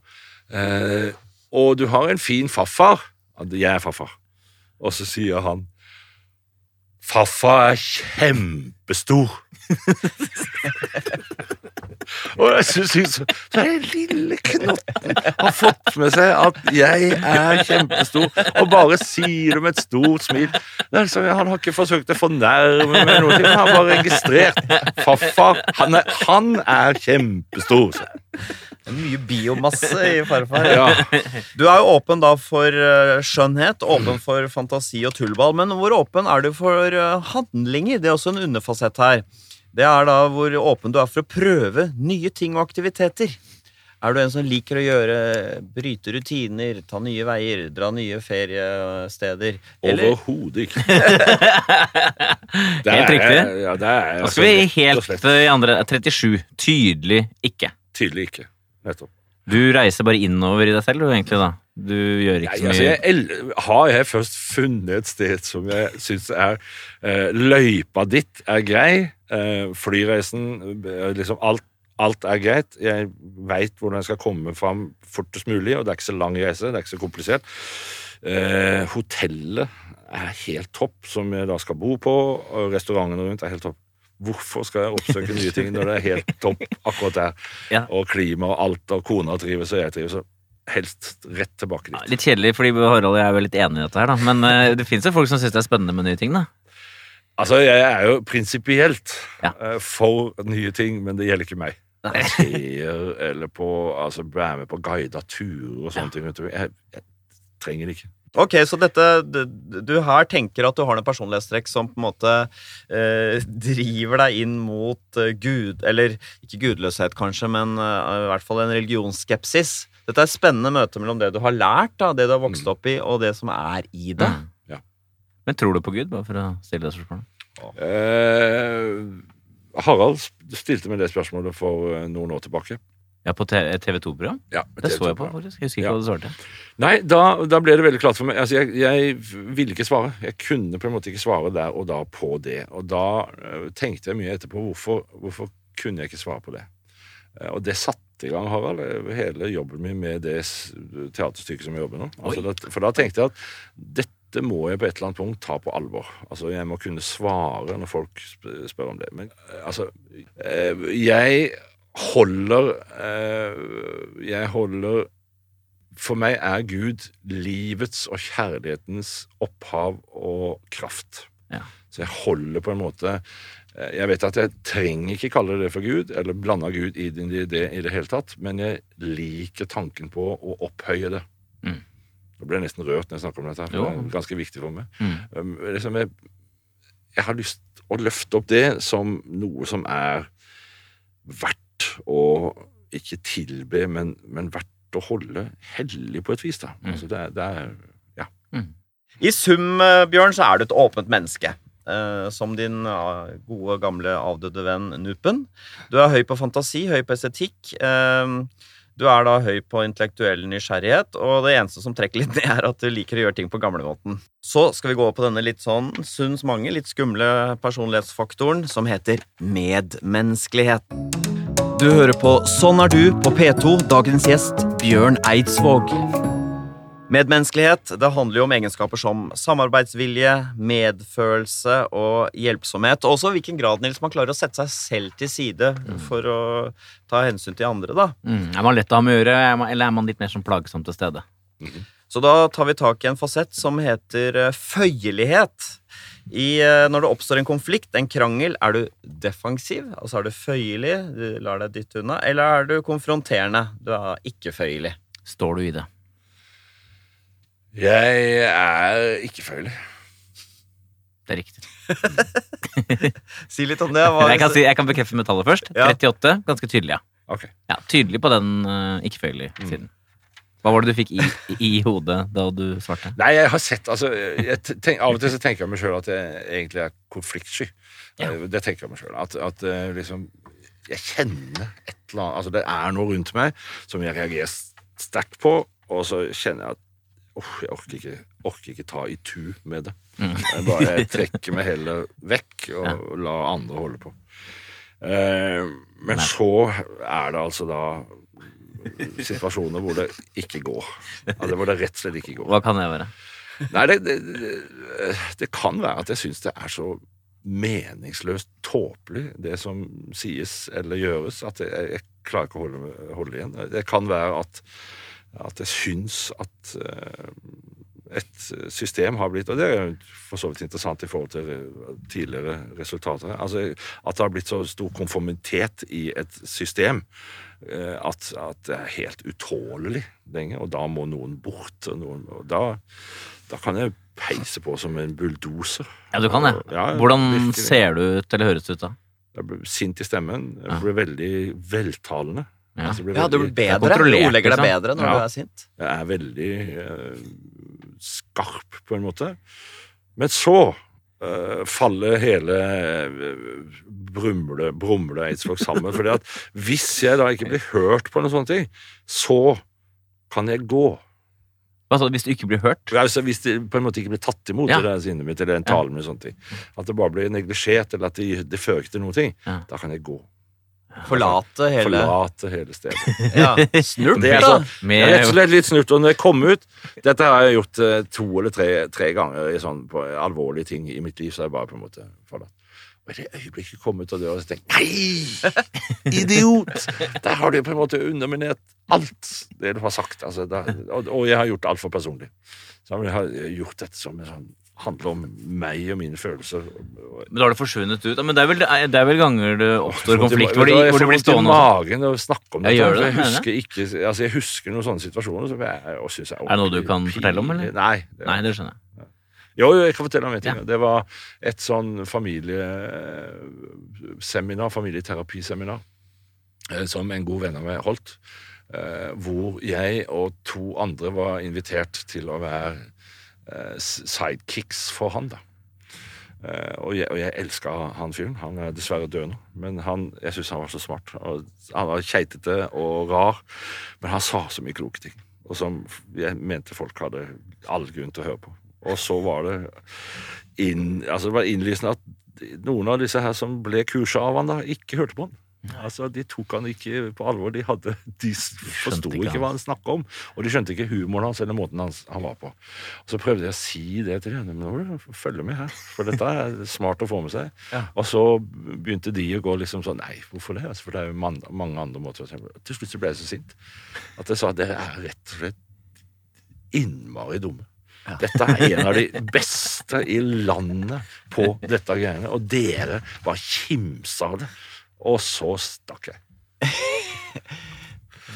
eh, Og du har en fin farfar. Jeg er farfar. Og så sier han Farfar er kjempestor. Og jeg syns Den lille knotten har fått med seg at jeg er kjempestor, og bare sier det med et stort smil. Liksom, han har ikke forsøkt å fornærme meg, noe, han har bare registrert farfar. Han er, han er kjempestor. Mye biomasse i farfar. Ja. Du er jo åpen da for eh, skjønnhet, åpen for fantasi og tullball. Men hvor åpen er du for eh, handlinger? Det er også en underfasett her. Det er da hvor åpen du er for å prøve nye ting og aktiviteter. Er du en som liker å gjøre bryte rutiner, ta nye veier, dra nye feriesteder? Overhodet ikke. Det Helt er- riktig. Ja, det er, Nå skal vi altså, helt eh, i andre 37. Tydelig ikke. Tydelig ikke. Nettopp. Du reiser bare innover i deg selv, du, egentlig, da. Du gjør ikke så altså, mye el- har jeg først funnet et sted som jeg syns er eh, Løypa ditt er grei. Eh, flyreisen eh, liksom alt, alt er greit. Jeg veit hvordan jeg skal komme fram fortest mulig, og det er ikke så lang reise. Det er ikke så komplisert. Eh, hotellet er helt topp, som jeg da skal bo på, og restaurantene rundt er helt topp. Hvorfor skal jeg oppsøke nye ting når det er helt topp akkurat der? Ja. Og klima og alt, og kona trives, og jeg trives. Helst rett tilbake dit. Litt kjedelig, fordi Harald og jeg er vel litt enige i dette her, da. Men uh, det fins jo folk som syns det er spennende med nye ting, da. Altså, jeg er jo prinsipielt Ja. uh, for nye ting, men det gjelder ikke meg. Museer eller på Altså være med på guida turer og sånne ting. Jeg, jeg trenger det ikke. Ok, så dette du, du her tenker at du har noen personlighetstrekk som på en måte eh, driver deg inn mot eh, gud Eller ikke gudløshet, kanskje, men eh, i hvert fall en religionsskepsis. Dette er et spennende møte mellom det du har lært, da, det du har vokst opp i, og det som er i det. Mm. Ja. Men tror du på Gud, bare for å stille det spørsmålet? Eh, Harald stilte meg det spørsmålet for eh, noen år tilbake. Ja, på TV 2-program? Ja, Det så jeg på, faktisk. Jeg husker ikke Ja. hva du svarte. Nei, da, da ble det veldig klart for meg. Altså, jeg, jeg ville ikke svare. Jeg kunne på en måte ikke svare der og da på det. Og da eh, tenkte jeg mye etterpå hvorfor, hvorfor kunne jeg ikke svare på det. Eh, og det satte i gang, Harald, eh, hele jobben min med det teaterstykket som jeg jobber nå. Altså, det, for da tenkte jeg at dette må jeg på et eller annet punkt ta på alvor. Altså, Jeg må kunne svare når folk spør om det. Men eh, altså eh, Jeg holder Jeg holder for meg er Gud livets og kjærlighetens opphav og kraft. Ja. Så jeg holder på en måte Jeg vet at jeg trenger ikke kalle det for Gud, eller blande Gud i det, i det i det hele tatt, men jeg liker tanken på å opphøye det. Mm. Nå ble jeg nesten rørt når jeg snakker om dette, for Jo. det er ganske viktig for meg. Mm. Um, liksom jeg, jeg har lyst å løfte opp det som noe som er verdt å ikke tilbe, men, men verdt å holde hellig på et vis. da. Mm. Altså det, er- det er I sum, eh, Bjørn, så er du et åpent menneske. Eh, som din eh, gode, gamle, avdøde venn Nupen. Du er høy på fantasi, høy på estetikk. eh, du er da høy på intellektuell nysgjerrighet, og det eneste som trekker litt ned, er at du liker å gjøre ting på gamlemåten. Så skal vi gå på denne litt sånn sunns mange, litt skumle personlighetsfaktoren som heter medmenneskelighet. Du hører på Sånn er du på P2, dagens gjest Bjørn Eidsvåg. Medmenneskelighet det handler jo om egenskaper som samarbeidsvilje, medfølelse og hjelpsomhet. Og også i hvilken grad Nils, man klarer å sette seg selv til side for å ta hensyn til andre. da. Mm. Er man lett å ha med å gjøre, er eller er man litt mer som plagsom til stede? Så da tar vi tak i en fasett som heter eh, føyelighet. I, eh, når det oppstår en konflikt, en krangel, er du defensiv, altså er du føyelig, du lar deg dytte unna, eller er du konfronterende, du er ikke føyelig? Står du i det? Jeg er ikke føyelig. Det er riktig. Si litt om det. Hva, Jeg kan, si, jeg kan bekrefte metallet først. Ja. 38. Ganske tydelig, ja. Okay. ja tydelig på den uh, ikke-føyelige Mm. siden. Hva var det du fikk i, i hodet da du svarte? Nei, jeg har sett altså, jeg tenk, Av og til så tenker jeg meg sjøl at jeg egentlig er konfliktsky. Ja. Eh, Det tenker jeg meg sjøl. At, at eh, liksom Jeg kjenner et eller annet Altså, det er noe rundt meg som jeg reagerer sterkt på, og så kjenner jeg at Åh, jeg orker ikke, orker ikke ta i tu med det. Mm. Jeg bare trekker meg heller vekk og Ja. lar andre holde på. Eh, men Nei. så er det altså da situasjoner hvor det ikke går. Altså, hvor det rett og slett ikke går. Hva kan det være? Nei, det, det, det, det kan være at jeg syns det er så meningsløst tåpelig, det som sies eller gjøres, at jeg, jeg klarer ikke å holde, holde igjen. Det kan være at, at jeg syns at eh, et system har blitt Og det er for så vidt interessant i forhold til eh, tidligere resultater. Altså At det har blitt så stor konformitet i et system eh, at, at det er helt utålelig lenge, og da må noen bort. Og, noen, og da, da kan jeg peise på som en bulldoser. Ja, du kan det. Ja, ja, Hvordan virkelig. ser du ut, eller høres det ut da? Jeg ble sint i stemmen. Jeg Ja. ble veldig veltalende. Ja. Altså, Ja, du blir bedre. Du ordlegger deg bedre når Ja. du er sint. Jeg er veldig uh, skarp, på en måte. Men så eh, faller hele uh, Brumle, Brumle Eidsvåg sammen. fordi at hvis jeg da ikke blir hørt på noen sånne ting, så kan jeg gå. Hva sa du, hvis du ikke blir hørt? Altså, hvis det på en måte ikke blir tatt imot, Ja. det sinnet mitt, eller en tale med sånne ting, at det bare blir neglisjert, eller at det, det fører ikke til noen ting, Ja. da kan jeg gå. Forlate hele Forlate hele stedet. ja. Snurt, Det er da. Jeg er rett og slett litt snurt. Og når jeg kom ut Dette har jeg gjort eh, to eller tre, tre ganger i sånn på alvorlige ting i mitt liv. Så har jeg bare på en måte forlatt. Og i det øyeblikket kom ut av døra, så tenkte jeg Nei! Idiot! Der har du på en måte underminert alt det du har sagt. Altså, der, og, og jeg har gjort det altfor personlig. Så jeg har gjort dette som en sånn handler om meg og mine følelser. men da har det forsvunnet ut. Men det er vel, det er vel ganger det oppstår konflikt hvor jeg hvor det blir stående magen å snakke om det. Jeg, det, jeg, husker ikke, altså jeg husker noen sånne situasjoner som jeg og synes er Er det noe du kan kan fortelle om, eller? Nei. det- Nei, det skjønner jeg. Jo, jo, jeg kan fortelle om en ting. Ja. Det var et sånn familieseminar, familieterapiseminar, eh, som en god venn av meg holdt. eh, Hvor jeg og to andre var invitert til å være eh, sidekicks for han, da. Eh, og jeg, og jeg elska han fyren. Han er dessverre død nå, men han, jeg syns han var så smart. Han var keitete og rar, men han sa så mye kloke ting. Og som jeg mente folk hadde all grunn til å høre på. Og så var det inn, altså det var innlysende at noen av disse her som ble kursa av han da, ikke hørte på han. Altså, De tok han ikke på alvor. De, hadde, de forsto ikke ikke hva han snakka om. Og de skjønte ikke humoren hans eller måten hans, han var på. Og Så prøvde jeg å si det til dem. Men nå må du følge med her, for dette er smart å få med seg. Ja. Og så begynte de å gå liksom sånn Nei, hvorfor det? Altså, for det er jo man, mange andre måter. Til slutt så ble jeg så sint at jeg sa at dere er rett og slett innmari dumme. Dette er en av de beste i landet på dette greiene, og dere bare kimsa av det. Og så stakk jeg.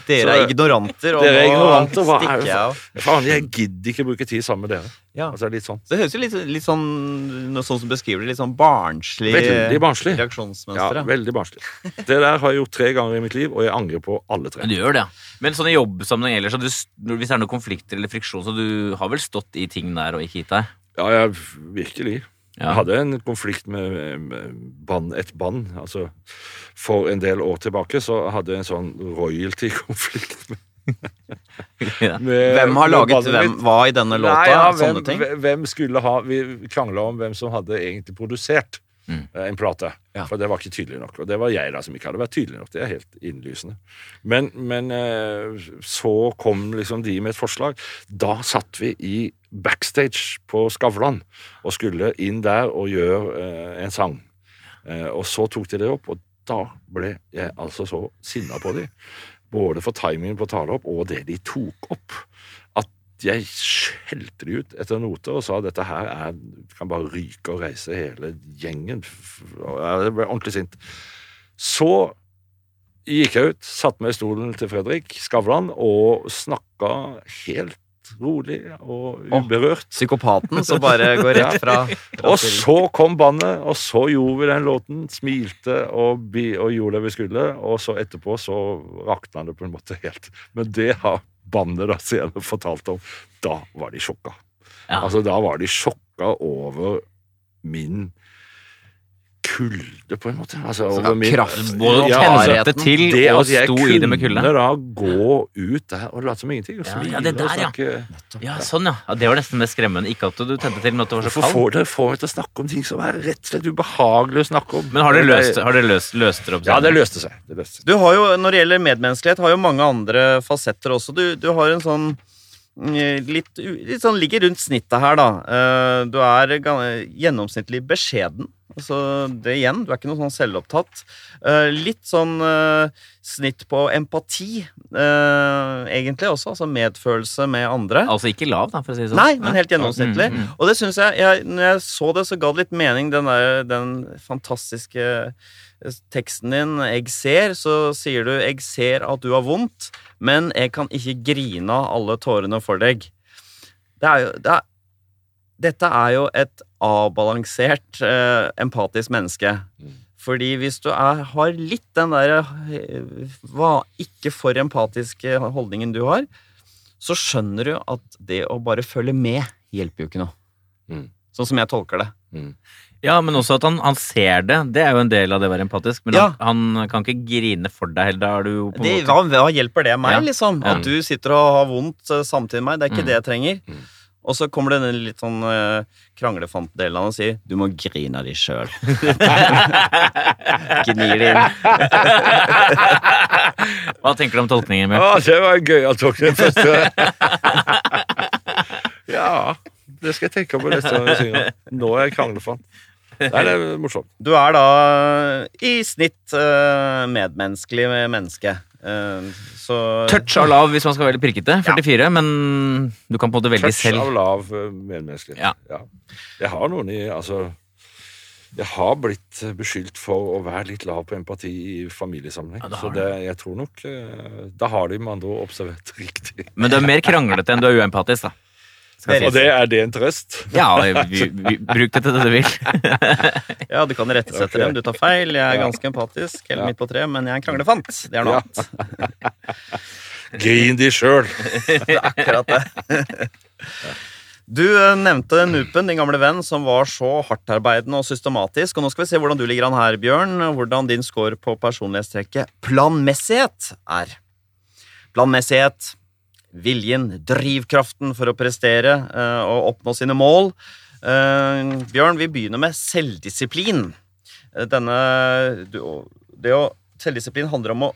Dere Så- er ignoranter, og Dere er nå. Hva er stikker jeg av. Faen, jeg gidder ikke bruke tid sammen med dere. Ja. Altså, litt sånn. Det høres jo litt, litt sånn noe sånn som beskriver det, litt sånn barnslig Veldig barnslig. Ja, reaksjonsmønster. Ja, veldig barnslig. Det der har jeg gjort tre ganger i mitt liv, og jeg angrer på alle tre. Men du gjør det, ja. Men sånn i jobbsammenheng ellers, så du, hvis det er noen konflikter eller friksjon, så du har vel stått i ting der og ikke gitt deg? Ja, jeg, virkelig. Ja. Jeg hadde en konflikt med, band, et band. Altså, for en del år tilbake så hadde jeg en sånn royalty-konflikt. med- Ja. med- Hvem har laget hvem, hva i denne låta? Nei, ja, Sånne ting. hvem skulle ha Vi krangla om hvem som hadde egentlig produsert Mm. eh, en plate. Ja. For det var ikke tydelig nok. Og det var jeg da som ikke hadde vært tydelig nok. Det er helt innlysende. Men, men eh, så kom liksom de med et forslag. Da satt vi i backstage på Skavlan og skulle inn der og gjøre eh, en sang. Eh, og så tok de det opp, og da ble jeg altså så sinna på dem. Både for timingen på å ta opp og det de tok opp. At jeg skjelte de ut etter noter og sa dette her er, kan bare ryke og reise hele gjengen. Jeg ble ordentlig sint. Så gikk jeg ut, satte meg i stolen til Fredrik Skavlan og snakka helt rolig og uberørt. Psykopaten som bare går rett fra, fra Og så kom bandet, og så gjorde vi den låten, smilte og, bi, og gjorde det vi skulle, og så etterpå så rakna det på en måte helt. Men det har bandet da senere fortalt om. Da var de sjokka. Ja. Altså, da var de sjokka over min kulde, på en måte. Altså, Så over min kraft- Både Ja, altså, til det og at jeg sto i det med kulde. kunne da gå ut der og late som ingenting. Og Ja, smile ja, det der, og ja. snakke Ja, sånn, ja. ja. Det var nesten mest skremmende. Ikke at du tente til, men at det var så Hvorfor kaldt. får dere får meg til å snakke om ting som er rett og slett ubehagelig å snakke om? Men har det løst, har det løst, løst dere opp? Ja, det løste seg. Det løste seg. Du har jo, Når det gjelder medmenneskelighet, har jo mange andre fasetter også. Du, du har en sånn litt, litt sånn ligger rundt snittet her, da. Eh, Du er gjennomsnittlig beskjeden. Altså, det igjen, du er ikke noe sånn selvopptatt. Eh, Litt sånn eh, snitt på empati, eh, egentlig også. Altså medfølelse med andre. Altså ikke lav, da, for å si det sånn. Nei, men helt gjennomsnittlig. Mm, mm. Og det synes jeg, jeg Når jeg så det, så ga det litt mening, den, der, den fantastiske eh, teksten din, 'Jeg ser', så sier du 'Jeg ser at du har vondt, men jeg kan ikke grine av alle tårene for deg'. Det er jo det er, Dette er jo et avbalansert, eh, empatisk menneske. Fordi hvis du er, har litt den der eh, hva, ikke for empatiske holdningen du har, så skjønner du at det å bare følge med hjelper jo ikke noe. Mm. Sånn som jeg tolker det. Ja, men også at han, han ser det. Det er jo en del av det å være empatisk. Men Ja. han, han kan ikke grine for deg heller. Da er du jo på det hva, hva hjelper det meg, Ja. liksom? At du sitter og har vondt eh, samtidig med meg? Det er ikke Mm. det jeg trenger. Mm. Og så kommer det den litt sånn uh, kranglefantdelen og sier 'du må grine av deg sjøl'. Gnir det inn. Hva tenker du om tolkningen? min? Ja, det var en gøyal tolkning. første. ja, det skal jeg tenke på neste gang jeg synger. Nå er jeg kranglefant. Det er morsomt. Du er da i snitt medmenneskelig medmenneskelig menneske. Eh, så Touch av lav hvis man skal være litt pirkete. 44, men du kan på en måte velge Touch selv. av lav medmenneskelig. Ja. Ja. Jeg har noen i Altså jeg har blitt beskyldt for å være litt lav på empati i familiesammenheng. Ja, så det, jeg tror nok eh, Da har de med andre ord observert riktig. Men du er mer kranglete enn du er uempatisk, da. Skal Det er Og det er det en trøst? Ja, vi, vi, bruk det til det du vil. Ja, du kan irettesette Ok. dem. Du tar feil. Jeg er Ja. ganske empatisk, helt Ja. midt på treet, men jeg er en kranglefant. Det er noe annet. Grin de sjøl! Det er akkurat det. Du eh, nevnte Nupen, din gamle venn, som var så hardtarbeidende og systematisk. Og nå skal vi se hvordan du ligger an her, Bjørn. og Hvordan din score på personlighetstrekket planmessighet er. Planmessighet, viljen, drivkraften for å prestere eh, og oppnå sine mål. Eh, Bjørn, vi begynner med selvdisiplin. Eh, Denne du, Det å Selvdisiplin handler om å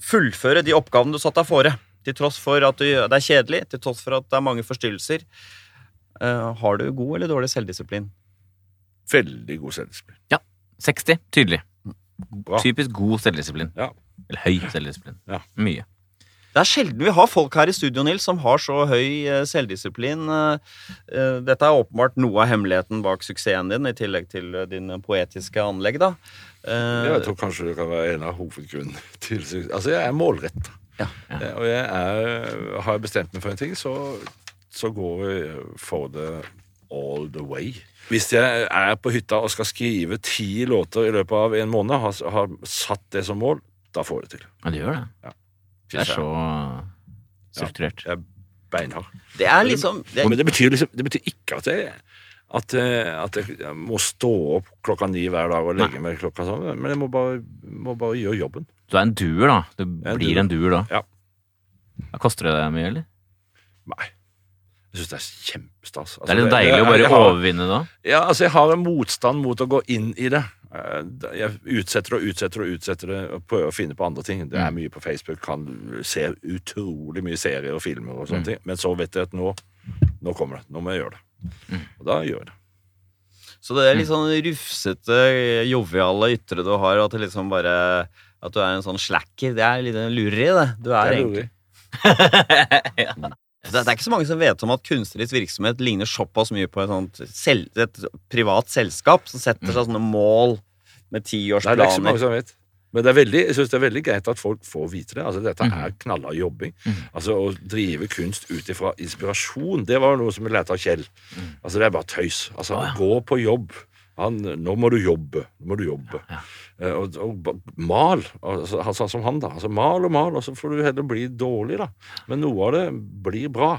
fullføre de oppgavene du satt deg fore. Til tross for at du, det er kjedelig, til tross for at det er mange forstyrrelser. Eh, har du god eller dårlig selvdisiplin? Veldig god selvdisiplin. 60. Tydelig. Bra. Typisk god selvdisiplin. Ja. Eller høy selvdisiplin. Ja. Mye. Det er sjelden vi har folk her i studio Nils, som har så høy eh, selvdisiplin. Eh, eh, Dette er åpenbart noe av hemmeligheten bak suksessen din, i tillegg til dine poetiske anlegg. da. Eh, Jeg tror kanskje det kan være en av hovedgrunnene til suksess. Altså, jeg er målretta. Ja. ja. Og jeg er, har jeg bestemt meg for en ting, så, så går jeg for det all the way. Hvis jeg er på hytta og skal skrive ti låter i løpet av en måned, har, har satt det som mål, da får jeg det til. Ja, det gjør det. Det er så strukturert. Jeg er beinhard. Det er liksom det, Men det betyr, liksom, det betyr ikke at jeg, at, at jeg må stå opp klokka ni hver dag og legge meg klokka sånn, men jeg må bare, må bare gjøre jobben. Du er en duer, da. Du er en blir duer. en duer da. Ja. Ja, Koster det deg mye, eller? Nei. Jeg syns det er kjempestas. Altså, Det er litt deilig å bare jeg har- overvinne da. Ja, altså jeg har en motstand mot å gå inn i det. Eh, Jeg utsetter og utsetter og utsetter det og prøver å finne på andre ting. Det er mye på Facebook, kan se utrolig mye serier og filmer og sånne ting. Men så vet jeg at nå, nå kommer det. Nå må jeg gjøre det. Og da gjør jeg det. Så det er litt sånn rufsete, joviale ytre du har, at liksom bare At du er en sånn slacker. Det er litt lureri, det. Du er Det er egentlig. det, det er ikke så mange som vet om at kunstnerisk virksomhet ligner såpass mye på et, sånt sel, et privat selskap som setter seg sånne mål med tiårsplaner. det er ikke så mange som vet. Men det er veldig, jeg synes det er veldig greit at folk får vite det. Altså, dette er knallhard jobbing. Altså, Å drive kunst ut ifra inspirasjon, det var noe som vi lærte av Kjell. Altså, Det er bare tøys. Altså. Gå på jobb. Han, nå må du jobbe. Nå må du jobbe. Eh, Og, og mal, altså, sånn som han, da. Altså, mal og mal, og så får du heller bli dårlig, da. Men noe av det blir bra.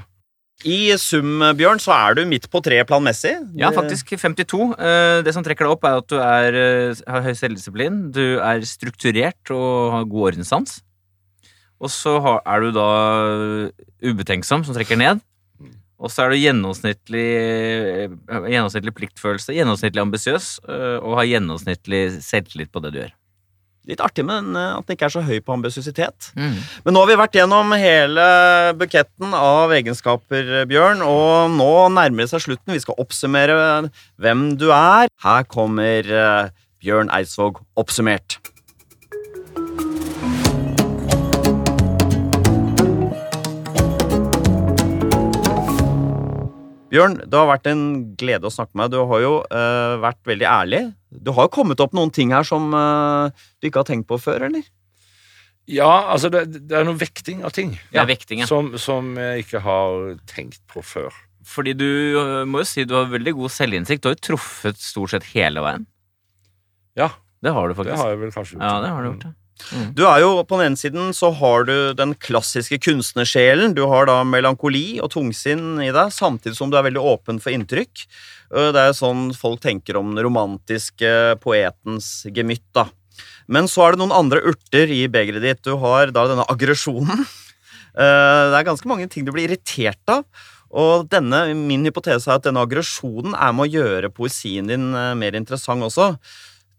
I sum, Bjørn, så er du midt på treet planmessig. Ja, faktisk 52. Eh, Det som trekker deg opp, er at du er, eh, har høy selvdisiplin. Du er strukturert og har god ordenssans. Og så er du da ubetenksom, som trekker ned. Og så er du gjennomsnittlig, eh, gjennomsnittlig pliktfølelse, gjennomsnittlig ambisiøs eh, og har gjennomsnittlig selvtillit på det du gjør. Litt artig, men eh, at den ikke er så høy på ambisiøsitet. Men nå har vi vært gjennom hele buketten av egenskaper, Bjørn, og nå nærmer det seg slutten. Vi skal oppsummere hvem du er. Her kommer Bjørn Eidsvåg oppsummert. Bjørn, det har vært en glede å snakke med deg. Du har jo uh, vært veldig ærlig. Du har jo kommet opp noen ting her som uh, du ikke har tenkt på før, eller? Ja, altså, det, det er noe vekting av ting ja, er vekting, ja. som, som jeg ikke har tenkt på før. Fordi du øh, må jo si du har veldig god selvinnsikt. Du har jo truffet stort sett hele veien. Ja, Det har du faktisk. det har jeg vel kanskje gjort. Ja, det har du gjort, ja. Du er jo På den ene siden så har du den klassiske kunstnersjelen. Du har da melankoli og tungsinn i deg, samtidig som du er veldig åpen for inntrykk. Øh, Det er sånn folk tenker om den romantiske poetens gemytt, da. Men så er det noen andre urter i begeret ditt. Du har da denne aggresjonen. Eh, Det er ganske mange ting du blir irritert av. Og denne, min hypotese er at denne aggresjonen er med å gjøre poesien din eh, mer interessant også.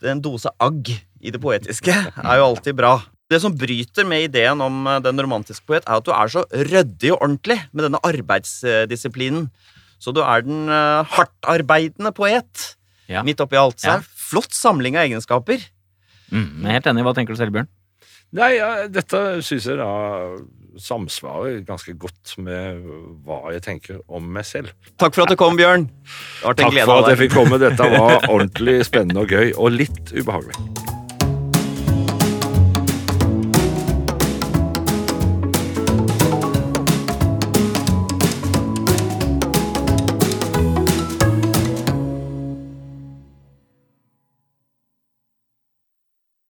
Det er En dose agg i det poetiske er jo alltid bra. Det som bryter med ideen om eh, den romantiske poet, er at du er så ryddig og ordentlig med denne arbeidsdisiplinen. Så du er den uh, hardtarbeidende poet Ja. midt oppi alt. Så Ja. flott samling av egenskaper. Mm, jeg er helt enig. Hva tenker du selv, Bjørn? Nei, ja, dette syns jeg da samsvarer ganske godt med hva jeg tenker om meg selv. Takk for at du kom, Bjørn. Det har vært en Takk for at jeg fikk komme. Dette var ordentlig spennende og gøy, og litt ubehagelig.